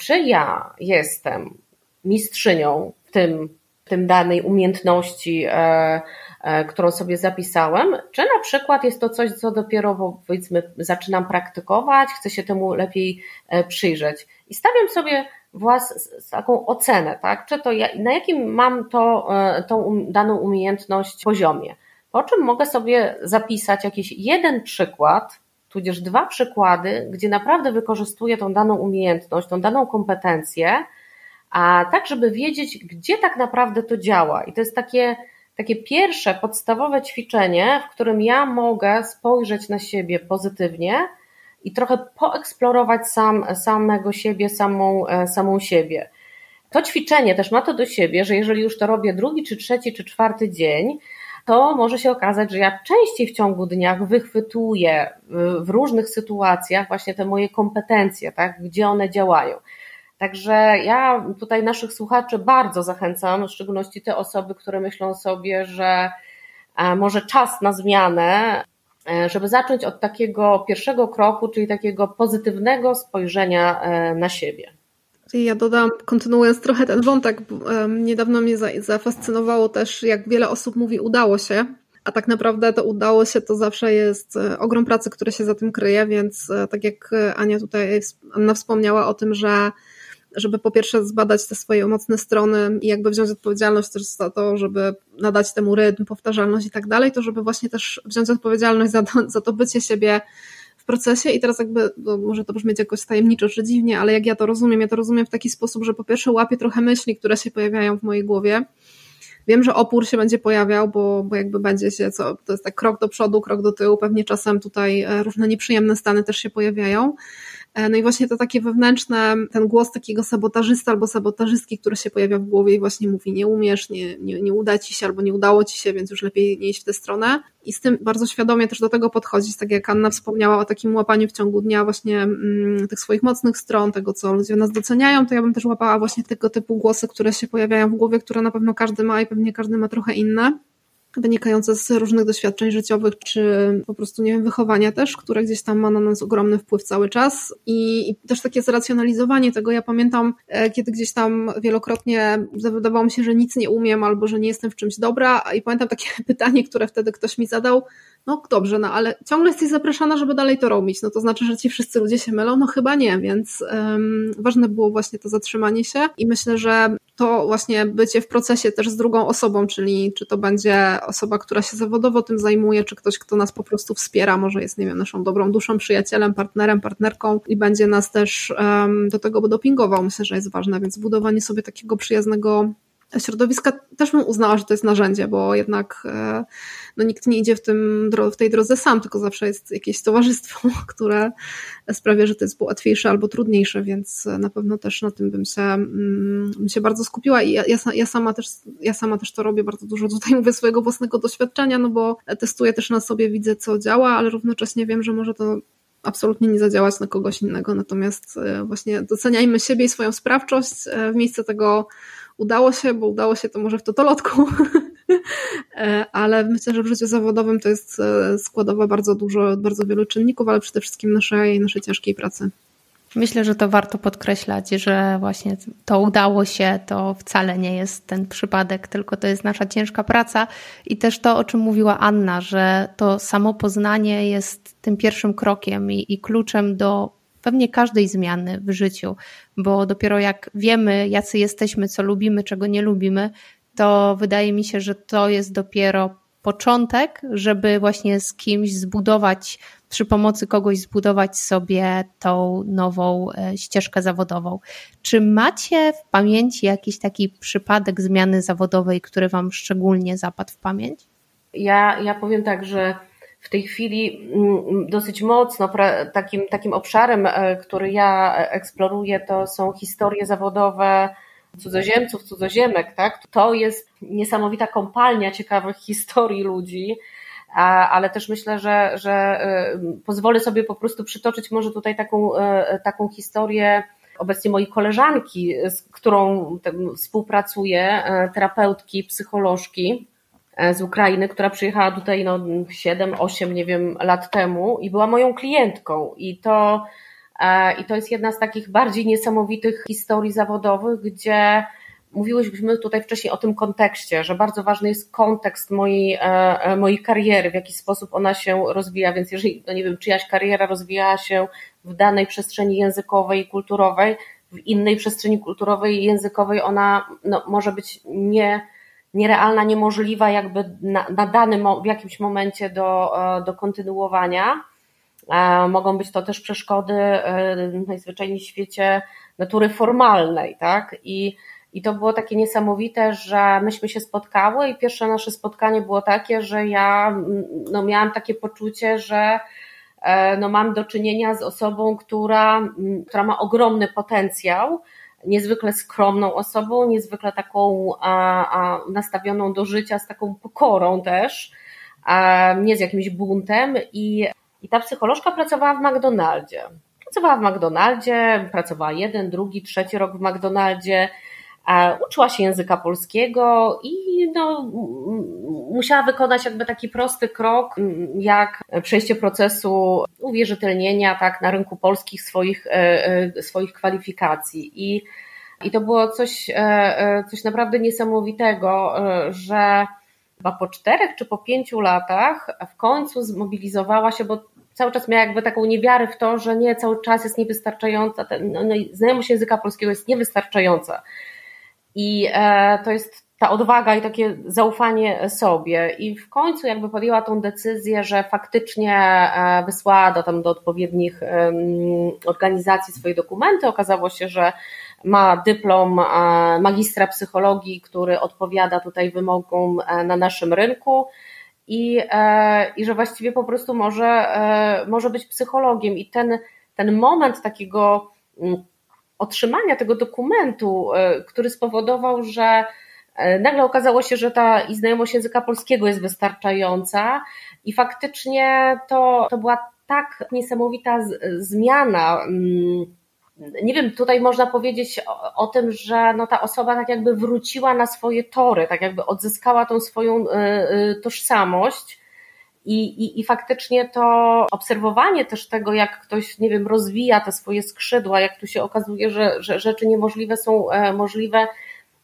czy ja jestem mistrzynią w tym, w tym danej umiejętności, e, e, którą sobie zapisałem, czy na przykład jest to coś, co dopiero powiedzmy zaczynam praktykować, chcę się temu lepiej e, przyjrzeć. I stawiam sobie włas, taką ocenę, tak? Czy to ja, na jakim mam to, e, tą um, daną umiejętność poziomie. Po czym mogę sobie zapisać jakiś jeden przykład, tudzież dwa przykłady, gdzie naprawdę wykorzystuję tą daną umiejętność, tą daną kompetencję, a tak, żeby wiedzieć, gdzie tak naprawdę to działa. I to jest takie, takie pierwsze, podstawowe ćwiczenie, w którym ja mogę spojrzeć na siebie pozytywnie i trochę poeksplorować sam, samego siebie, samą, e, samą siebie. To ćwiczenie też ma to do siebie, że jeżeli już to robię drugi, czy trzeci, czy czwarty dzień, to może się okazać, że ja częściej w ciągu dnia wychwytuję w różnych sytuacjach właśnie te moje kompetencje, tak, gdzie one działają. Także ja tutaj naszych słuchaczy bardzo zachęcam, w szczególności te osoby, które myślą sobie, że może czas na zmianę, e, żeby zacząć od takiego pierwszego kroku, czyli takiego pozytywnego spojrzenia e, na siebie. Ja dodam, kontynuując trochę ten wątek, niedawno mnie zafascynowało też, jak wiele osób mówi udało się, a tak naprawdę to udało się, to zawsze jest ogrom pracy, który się za tym kryje, więc tak jak Ania tutaj, Anna wspomniała o tym, że żeby po pierwsze zbadać te swoje mocne strony i jakby wziąć odpowiedzialność też za to, żeby nadać temu rytm, powtarzalność i tak dalej, to żeby właśnie też wziąć odpowiedzialność za to, za to bycie siebie w procesie i teraz jakby, no może to brzmieć jakoś tajemniczo czy dziwnie, ale jak ja to rozumiem, ja to rozumiem w taki sposób, że po pierwsze łapię trochę myśli, które się pojawiają w mojej głowie, Wiem, że opór się będzie pojawiał, bo, bo jakby będzie się, co, to jest tak krok do przodu, krok do tyłu, pewnie czasem tutaj e, różne nieprzyjemne stany też się pojawiają. E, no i właśnie to takie wewnętrzne, ten głos takiego sabotażysta albo sabotażystki, który się pojawia w głowie i właśnie mówi, nie umiesz, nie, nie, nie uda ci się albo nie udało ci się, więc już lepiej nie iść w tę stronę. I z tym bardzo świadomie też do tego podchodzić, tak jak Anna wspomniała o takim łapaniu w ciągu dnia właśnie mm, tych swoich mocnych stron, tego co ludzie nas doceniają, to ja bym też łapała właśnie tego typu głosy, które się pojawiają w głowie, które na pewno każdy ma i pewnie każdy ma trochę inne wynikające z różnych doświadczeń życiowych, czy po prostu, nie wiem, wychowania też, które gdzieś tam ma na nas ogromny wpływ cały czas i, i też takie zracjonalizowanie tego. Ja pamiętam, e, kiedy gdzieś tam wielokrotnie wydawało mi się, że nic nie umiem albo że nie jestem w czymś dobra i pamiętam takie pytanie, które wtedy ktoś mi zadał, no dobrze, no ale ciągle jesteś zapraszana, żeby dalej to robić, no to znaczy, że ci wszyscy ludzie się mylą? No chyba nie, więc um, ważne było właśnie to zatrzymanie się i myślę, że to właśnie bycie w procesie też z drugą osobą, czyli czy to będzie osoba, która się zawodowo tym zajmuje, czy ktoś, kto nas po prostu wspiera, może jest, nie wiem, naszą dobrą duszą, przyjacielem, partnerem, partnerką i będzie nas też um, do tego dopingował, myślę, że jest ważne, więc budowanie sobie takiego przyjaznego środowiska też bym uznała, że to jest narzędzie, bo jednak e, no, nikt nie idzie w, tym, w tej drodze sam, tylko zawsze jest jakieś towarzystwo, które sprawia, że to jest łatwiejsze albo trudniejsze, więc na pewno też na tym bym się, mm, bym się bardzo skupiła. I ja, ja, sama też, ja sama też to robię bardzo dużo tutaj mówię swojego własnego doświadczenia, no bo testuję też na sobie, widzę co działa, ale równocześnie wiem, że może to absolutnie nie zadziałać na kogoś innego, natomiast e, właśnie doceniajmy siebie i swoją sprawczość. E, w miejsce tego udało się, bo udało się to może w totolotku, ale myślę, że w życiu zawodowym to jest e, składowa bardzo dużo, bardzo wielu czynników, ale przede wszystkim naszej, naszej ciężkiej pracy. Myślę, że to warto podkreślać, że właśnie to udało się, to wcale nie jest ten przypadek, tylko to jest nasza ciężka praca i też to, o czym mówiła Anna, że to samo poznanie jest tym pierwszym krokiem i, i kluczem do pewnie każdej zmiany w życiu, bo dopiero jak wiemy, jacy jesteśmy, co lubimy, czego nie lubimy, to wydaje mi się, że to jest dopiero początek, żeby właśnie z kimś zbudować, przy pomocy kogoś zbudować sobie tą nową e, ścieżkę zawodową. Czy macie w pamięci jakiś taki przypadek zmiany zawodowej, który Wam szczególnie zapadł w pamięć? Ja, ja powiem tak, że w tej chwili mm, dosyć mocno takim, takim obszarem, e, który ja eksploruję, to są historie zawodowe cudzoziemców, cudzoziemek, tak? To jest niesamowita kompalnia ciekawych historii ludzi, ale też myślę, że, że e, pozwolę sobie po prostu przytoczyć może tutaj taką, e, taką historię obecnie mojej koleżanki, z którą współpracuję, terapeutki, psycholożki, z Ukrainy, która przyjechała tutaj no 7, 8, nie wiem, lat temu i była moją klientką. I to, i to jest jedna z takich bardziej niesamowitych historii zawodowych, gdzie mówiłyśmy tutaj wcześniej o tym kontekście, że bardzo ważny jest kontekst mojej, e, mojej kariery, w jaki sposób ona się rozwija, więc jeżeli, no nie wiem, czyjaś kariera rozwijała się w danej przestrzeni językowej i kulturowej, w innej przestrzeni kulturowej i językowej ona no, może być nie nierealna, niemożliwa jakby na, na danym, w jakimś momencie do, e, do kontynuowania. E, mogą być to też przeszkody e, najzwyczajniej w świecie natury formalnej, tak? I, I to było takie niesamowite, że myśmy się spotkały i pierwsze nasze spotkanie było takie, że ja no, miałam takie poczucie, że no, mam do czynienia z osobą, która, która ma ogromny potencjał, niezwykle skromną osobą, niezwykle taką a, a, nastawioną do życia, z taką pokorą też, a, nie z jakimś buntem i, i ta psycholożka pracowała w McDonaldzie. Pracowała w McDonaldzie, pracowała jeden, drugi, trzeci rok w McDonaldzie, uczyła się języka polskiego i no, musiała wykonać jakby taki prosty krok, jak przejście procesu uwierzytelnienia tak, na rynku polskich swoich, e, e, swoich kwalifikacji. I, I to było coś, e, coś naprawdę niesamowitego, że chyba po czterech czy po pięciu latach w końcu zmobilizowała się, bo cały czas miała jakby taką niewiarę w to, że nie, cały czas jest niewystarczająca, no, no, znajomość języka polskiego jest niewystarczająca. I e, to jest ta odwaga i takie zaufanie sobie. I w końcu jakby podjęła tą decyzję, że faktycznie e, wysłała do, tam do odpowiednich organizacji swoje dokumenty. Okazało się, że ma dyplom e, magistra psychologii, który odpowiada tutaj wymogom na naszym rynku. I, i że właściwie po prostu może, może być psychologiem. I ten, ten moment takiego otrzymania tego dokumentu, e, który spowodował, że e, nagle okazało się, że ta i znajomość języka polskiego jest wystarczająca i faktycznie to, to była tak niesamowita zmiana. Nie wiem, tutaj można powiedzieć o, o, tym, że no ta osoba tak jakby wróciła na swoje tory, tak jakby odzyskała tą swoją e, tożsamość. I, i, I faktycznie to obserwowanie też tego, jak ktoś, nie wiem, rozwija te swoje skrzydła, jak tu się okazuje, że, że rzeczy niemożliwe są e, możliwe,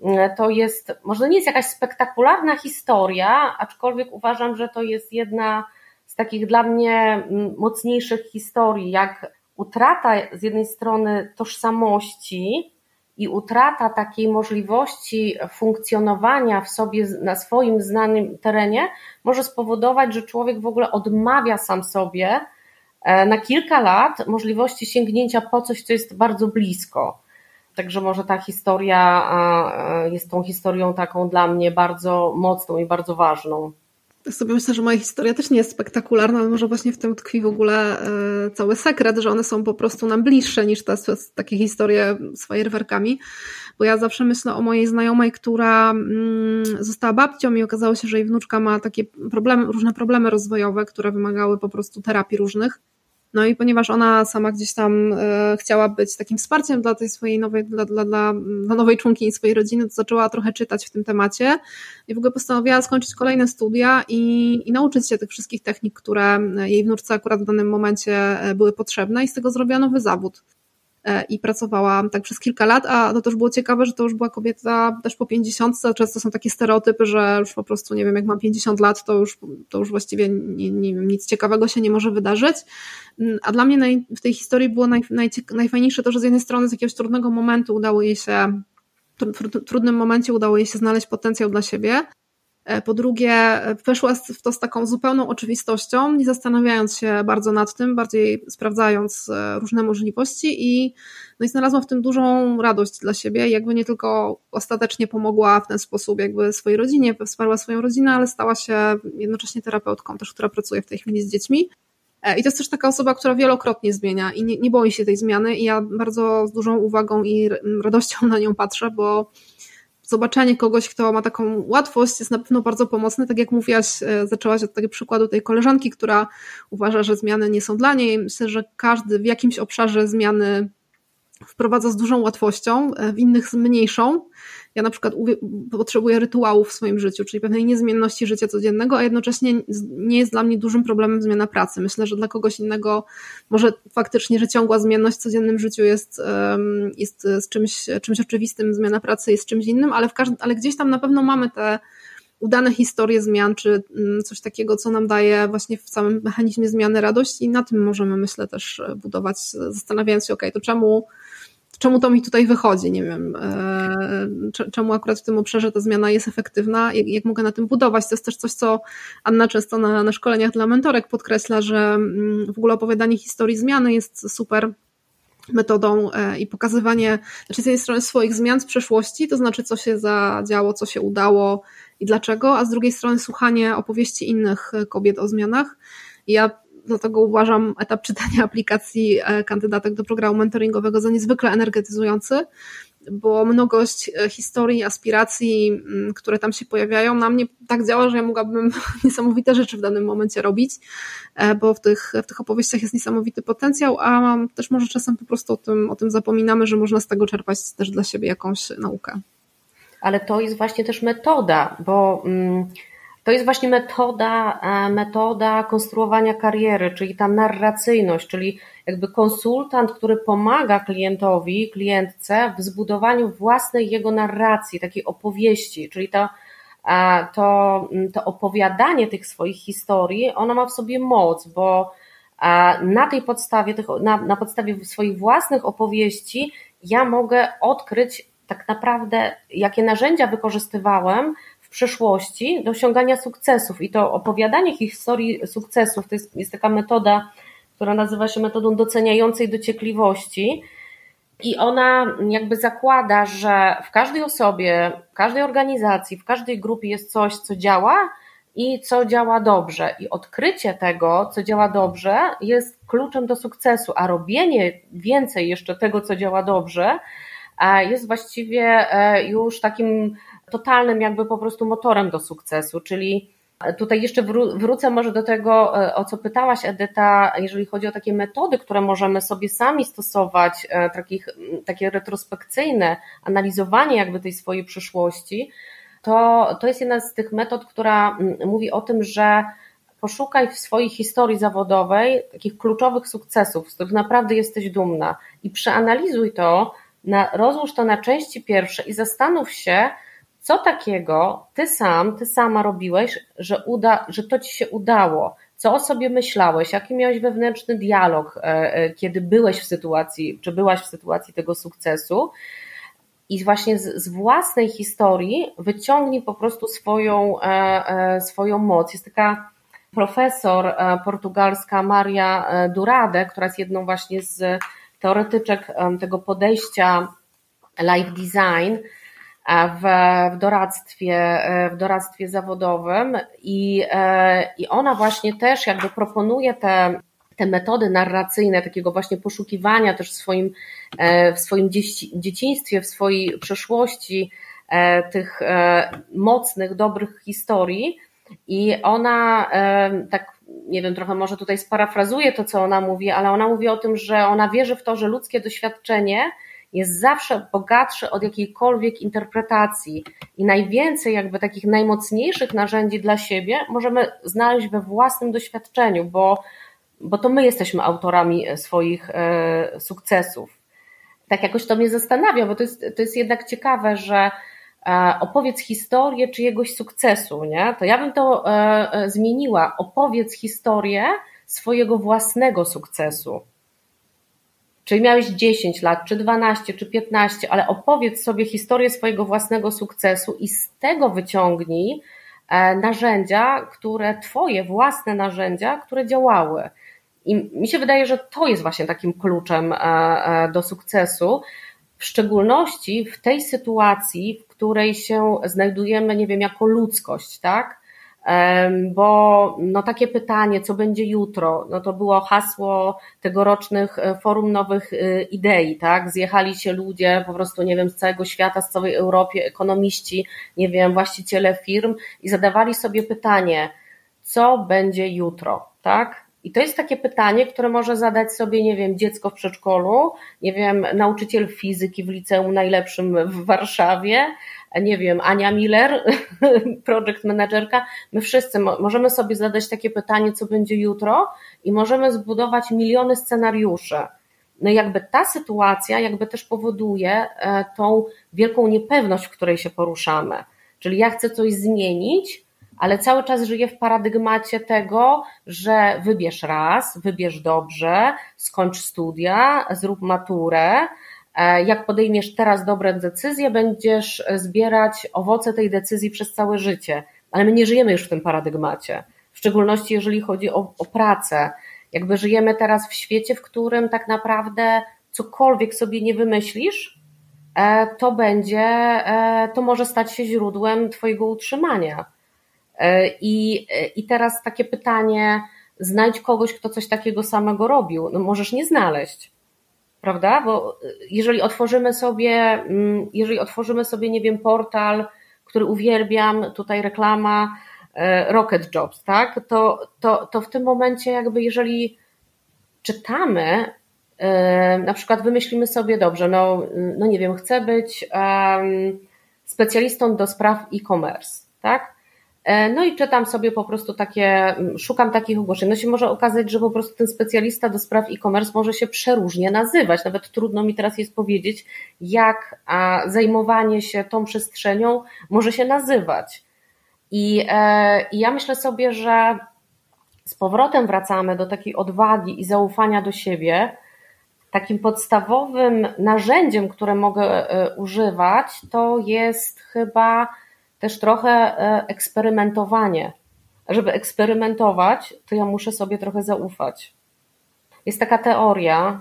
e, to jest, może nie jest jakaś spektakularna historia, aczkolwiek uważam, że to jest jedna z takich dla mnie mocniejszych historii, jak utrata z jednej strony tożsamości, i utrata takiej możliwości funkcjonowania w sobie na swoim znanym terenie może spowodować, że człowiek w ogóle odmawia sam sobie e, na kilka lat możliwości sięgnięcia po coś, co jest bardzo blisko. Także może ta historia jest tą historią taką dla mnie bardzo mocną i bardzo ważną. Ja sobie myślę, że moja historia też nie jest spektakularna, ale może właśnie w tym tkwi w ogóle e, cały sekret, że one są po prostu nam bliższe niż te takie historie z fajerwerkami. Bo ja zawsze myślę o mojej znajomej, która mm, została babcią i okazało się, że jej wnuczka ma takie problemy, różne problemy rozwojowe, które wymagały po prostu terapii różnych. No i ponieważ ona sama gdzieś tam e, chciała być takim wsparciem dla tej swojej nowej, dla, dla, dla, dla nowej członkini swojej rodziny, to zaczęła trochę czytać w tym temacie i w ogóle postanowiła skończyć kolejne studia i, i nauczyć się tych wszystkich technik, które jej wnuczce akurat w danym momencie e, były potrzebne i z tego zrobiła nowy zawód. E, i pracowała tak przez kilka lat, a to też było ciekawe, że to już była kobieta też po 50. Często są takie stereotypy, że już po prostu, nie wiem, jak mam 50 lat, to już, to już właściwie nie, nie, nic ciekawego się nie może wydarzyć. Mm, a dla mnie naj, w tej historii było naj, naj, najfajniejsze to, że z jednej strony z jakiegoś trudnego momentu udało jej się, w trudnym momencie udało jej się znaleźć potencjał dla siebie, po drugie, e, weszła w to z taką zupełną oczywistością, nie zastanawiając się bardzo nad tym, bardziej sprawdzając e, różne możliwości i, no i znalazła w tym dużą radość dla siebie. Jakby nie tylko ostatecznie pomogła w ten sposób jakby swojej rodzinie, wsparła swoją rodzinę, ale stała się jednocześnie terapeutką też, która pracuje w tej chwili z dziećmi. I to jest też taka osoba, która wielokrotnie zmienia i nie, nie boi się tej zmiany i ja bardzo z dużą uwagą i radością na nią patrzę, bo zobaczenie kogoś, kto ma taką łatwość jest na pewno bardzo pomocne. Tak jak mówiłaś, e, zaczęłaś od takiego przykładu tej koleżanki, która uważa, że zmiany nie są dla niej. Myślę, że każdy w jakimś obszarze zmiany wprowadza z dużą łatwością, e, w innych z mniejszą. Ja na przykład potrzebuję rytuałów w swoim życiu, czyli pewnej niezmienności życia codziennego, a jednocześnie nie jest dla mnie dużym problemem zmiana pracy. Myślę, że dla kogoś innego może faktycznie, że ciągła zmienność w codziennym życiu jest, jest z czymś, czymś oczywistym, zmiana pracy jest czymś innym, ale, w ale gdzieś tam na pewno mamy te udane historie zmian, czy mm, coś takiego, co nam daje właśnie w całym mechanizmie zmiany radość i na tym możemy, myślę, też budować, zastanawiając się, ok, to czemu czemu to mi tutaj wychodzi, nie wiem, e, czemu akurat w tym obszarze ta zmiana jest efektywna, jak, jak mogę na tym budować. To jest też coś, co Anna często na, na szkoleniach dla mentorek podkreśla, że mm, w ogóle opowiadanie historii zmiany jest super metodą e, i pokazywanie, znaczy z jednej strony swoich zmian z przeszłości, to znaczy co się zadziało, co się udało i dlaczego, a z drugiej strony słuchanie opowieści innych kobiet o zmianach. Ja Dlatego uważam etap czytania aplikacji e, kandydatek do programu mentoringowego za niezwykle energetyzujący, bo mnogość e, historii, aspiracji, mm, które tam się pojawiają, na mnie tak działa, że ja mogłabym niesamowite rzeczy w danym momencie robić, e, bo w tych, w tych opowieściach jest niesamowity potencjał, a też może czasem po prostu o tym, o tym zapominamy, że można z tego czerpać też dla siebie jakąś naukę. Ale to jest właśnie też metoda, bo. Mm, to jest właśnie metoda, e, metoda konstruowania kariery, czyli ta narracyjność, czyli jakby konsultant, który pomaga klientowi, klientce w zbudowaniu własnej jego narracji, takiej opowieści, czyli to, e, to, to opowiadanie tych swoich historii, ona ma w sobie moc, bo e, na tej podstawie, na, na podstawie swoich własnych opowieści, ja mogę odkryć tak naprawdę, jakie narzędzia wykorzystywałem przeszłości do osiągania sukcesów. I to opowiadanie historii sukcesów to jest, jest taka metoda, która nazywa się metodą doceniającej dociekliwości. I ona jakby zakłada, że w każdej osobie, w każdej organizacji, w każdej grupie jest coś, co działa i co działa dobrze. I odkrycie tego, co działa dobrze, jest kluczem do sukcesu, a robienie więcej jeszcze tego, co działa dobrze, jest właściwie e, już takim totalnym jakby po prostu motorem do sukcesu, czyli Tutaj jeszcze wrócę może do tego, e, o co pytałaś Edyta, jeżeli chodzi o takie metody, które możemy sobie sami stosować, e, takich, takie retrospekcyjne, analizowanie jakby tej swojej przyszłości, to, to jest jedna z tych metod, która mówi o tym, że poszukaj w swojej historii zawodowej takich kluczowych sukcesów, z których naprawdę jesteś dumna i przeanalizuj to, na, rozłóż to na części pierwsze i zastanów się, co takiego ty sam, ty sama robiłeś, że, uda, że to ci się udało? Co o sobie myślałeś? Jaki miałeś wewnętrzny dialog, e, e, kiedy byłeś w sytuacji, czy byłaś w sytuacji tego sukcesu? I właśnie z, z własnej historii wyciągnij po prostu swoją, e, swoją moc. Jest taka profesor portugalska Maria Durade, która jest jedną właśnie z teoretyczek tego podejścia life design, w, w, doradztwie, e, w doradztwie zawodowym i, e, i ona właśnie też jakby proponuje te, te metody narracyjne, takiego właśnie poszukiwania też w swoim, e, w swoim dzieciństwie, w swojej przeszłości tych mocnych, dobrych historii. I ona tak nie wiem, trochę może tutaj sparafrazuję to, co ona mówi, ale ona mówi o tym, że ona wierzy w to, że ludzkie doświadczenie jest zawsze bogatszy od jakiejkolwiek interpretacji i najwięcej jakby takich najmocniejszych narzędzi dla siebie możemy znaleźć we własnym doświadczeniu, bo, bo to my jesteśmy autorami swoich e, sukcesów. Tak jakoś to mnie zastanawia, bo to jest, to jest jednak ciekawe, że e, opowiedz historię czyjegoś sukcesu, nie? To ja bym to e, zmieniła. Opowiedz historię swojego własnego sukcesu. Czyli miałeś 10 lat, czy 12, czy 15, ale opowiedz sobie historię swojego własnego sukcesu i z tego wyciągnij e, narzędzia, które, Twoje własne narzędzia, które działały. I mi się wydaje, że to jest właśnie takim kluczem e, e, do sukcesu, w szczególności w tej sytuacji, w której się znajdujemy, nie wiem, jako ludzkość, tak? Bo no takie pytanie, co będzie jutro, no to było hasło tegorocznych e, Forum Nowych e, Idei, tak? Zjechali się ludzie po prostu, nie wiem, z całego świata, z całej Europy, ekonomiści, nie wiem, właściciele firm i zadawali sobie pytanie, co będzie jutro, tak? I to jest takie pytanie, które może zadać sobie, nie wiem, dziecko w przedszkolu, nie wiem, nauczyciel fizyki w liceum najlepszym w Warszawie, nie wiem, Ania Miller, project managerka, my wszyscy możemy sobie zadać takie pytanie, co będzie jutro i możemy zbudować miliony scenariuszy. No jakby ta sytuacja jakby też powoduje e, tą wielką niepewność, w której się poruszamy. Czyli ja chcę coś zmienić, ale cały czas żyję w paradygmacie tego, że wybierz raz, wybierz dobrze, skończ studia, zrób maturę, E, jak podejmiesz teraz dobre decyzje, będziesz zbierać owoce tej decyzji przez całe życie. Ale my nie żyjemy już w tym paradygmacie, w szczególności jeżeli chodzi o, o pracę. Jakby żyjemy teraz w świecie, w którym tak naprawdę cokolwiek sobie nie wymyślisz, e, to będzie, e, to może stać się źródłem Twojego utrzymania. I, I teraz takie pytanie, znajdź kogoś, kto coś takiego samego robił. No możesz nie znaleźć prawda? Bo jeżeli otworzymy sobie, mm, jeżeli otworzymy sobie, nie wiem, portal, który uwielbiam, tutaj reklama e, Rocket Jobs, tak? To, to, to w tym momencie jakby jeżeli czytamy, e, na przykład wymyślimy sobie dobrze, no, no nie wiem, chcę być specjalistą do spraw e-commerce, tak? E, no i czytam sobie po prostu takie, szukam takich ogłoszeń. No się może okazać, że po prostu ten specjalista do spraw e-commerce może się przeróżnie nazywać. Nawet trudno mi teraz jest powiedzieć, jak zajmowanie się tą przestrzenią może się nazywać. I, e, I ja myślę sobie, że z powrotem wracamy do takiej odwagi i zaufania do siebie. Takim podstawowym narzędziem, które mogę e, używać, to jest chyba też trochę e, eksperymentowanie. Żeby eksperymentować, to ja muszę sobie trochę zaufać. Jest taka teoria,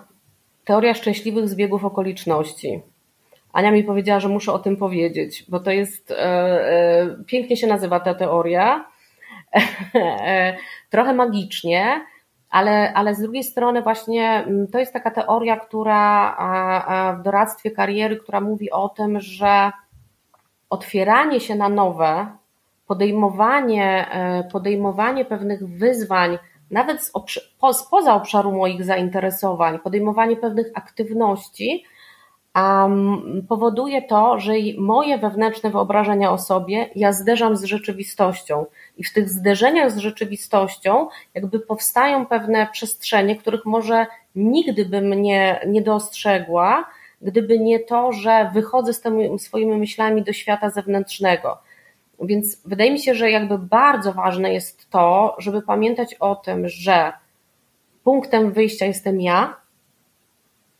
teoria szczęśliwych zbiegów okoliczności. Ania mi powiedziała, że muszę o tym powiedzieć, bo to jest, e, e, pięknie się nazywa ta teoria, trochę magicznie, ale, ale z drugiej strony właśnie mm, to jest taka teoria, która w doradztwie kariery, która mówi o tym, że otwieranie się na nowe, podejmowanie, e, podejmowanie pewnych wyzwań, nawet z spoza obszaru moich zainteresowań, podejmowanie pewnych aktywności, um, powoduje to, że moje wewnętrzne wyobrażenia o sobie ja zderzam z rzeczywistością. I w tych zderzeniach z rzeczywistością jakby powstają pewne przestrzenie, których może nigdy bym nie, nie dostrzegła, gdyby nie to, że wychodzę z tymi swoimi myślami do świata zewnętrznego. Więc wydaje mi się, że jakby bardzo ważne jest to, żeby pamiętać o tym, że punktem wyjścia jestem ja,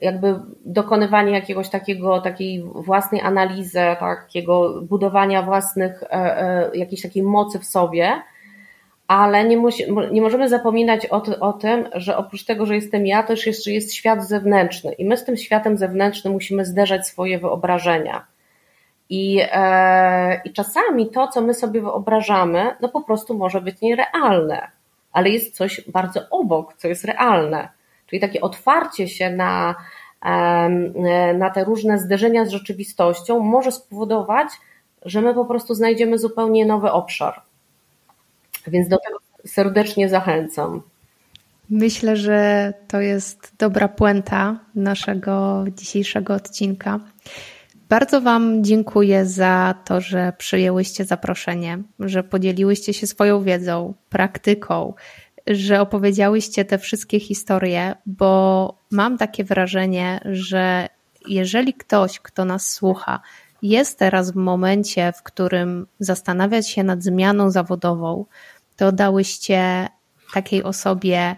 jakby dokonywanie jakiegoś takiego, takiej własnej analizy, takiego budowania własnych, e, e, jakiejś takiej mocy w sobie, ale nie, musi, nie możemy zapominać o, o, tym, że oprócz tego, że jestem ja, też jeszcze jest świat zewnętrzny i my z tym światem zewnętrznym musimy zderzać swoje wyobrażenia. I, e, I czasami to, co my sobie wyobrażamy, no po prostu może być nierealne, ale jest coś bardzo obok, co jest realne. Czyli takie otwarcie się na, e, na te różne zderzenia z rzeczywistością może spowodować, że my po prostu znajdziemy zupełnie nowy obszar. Więc do tego serdecznie zachęcam. Myślę, że to jest dobra puenta naszego dzisiejszego odcinka. Bardzo Wam dziękuję za to, że przyjęłyście zaproszenie, że podzieliłyście się swoją wiedzą, praktyką, że opowiedziałyście te wszystkie historie, bo mam takie wrażenie, że jeżeli ktoś, kto nas słucha, jest teraz w momencie, w którym zastanawia się nad zmianą zawodową, to dałyście takiej osobie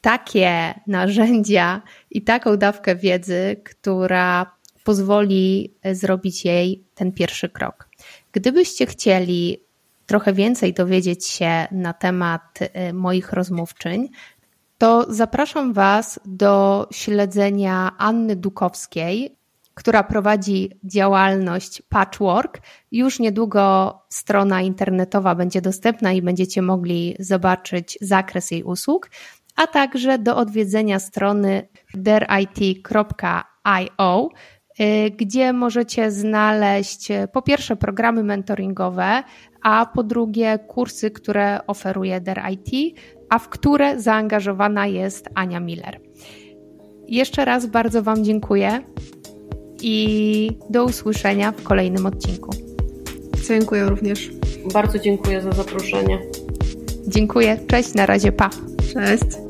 takie narzędzia i taką dawkę wiedzy, która pozwoli zrobić jej ten pierwszy krok. Gdybyście chcieli trochę więcej dowiedzieć się na temat y, moich rozmówczyń, to zapraszam Was do śledzenia Anny Dukowskiej która prowadzi działalność Patchwork. Już niedługo strona internetowa będzie dostępna i będziecie mogli zobaczyć zakres jej usług, a także do odwiedzenia strony derit.io, y, gdzie możecie znaleźć y, po pierwsze programy mentoringowe, a po drugie kursy, które oferuje DERIT, a w które zaangażowana jest Ania Miller. Jeszcze raz bardzo Wam dziękuję i do usłyszenia w kolejnym odcinku. Dziękuję również. Bardzo dziękuję za zaproszenie. Dziękuję. Cześć, na razie, pa. Cześć.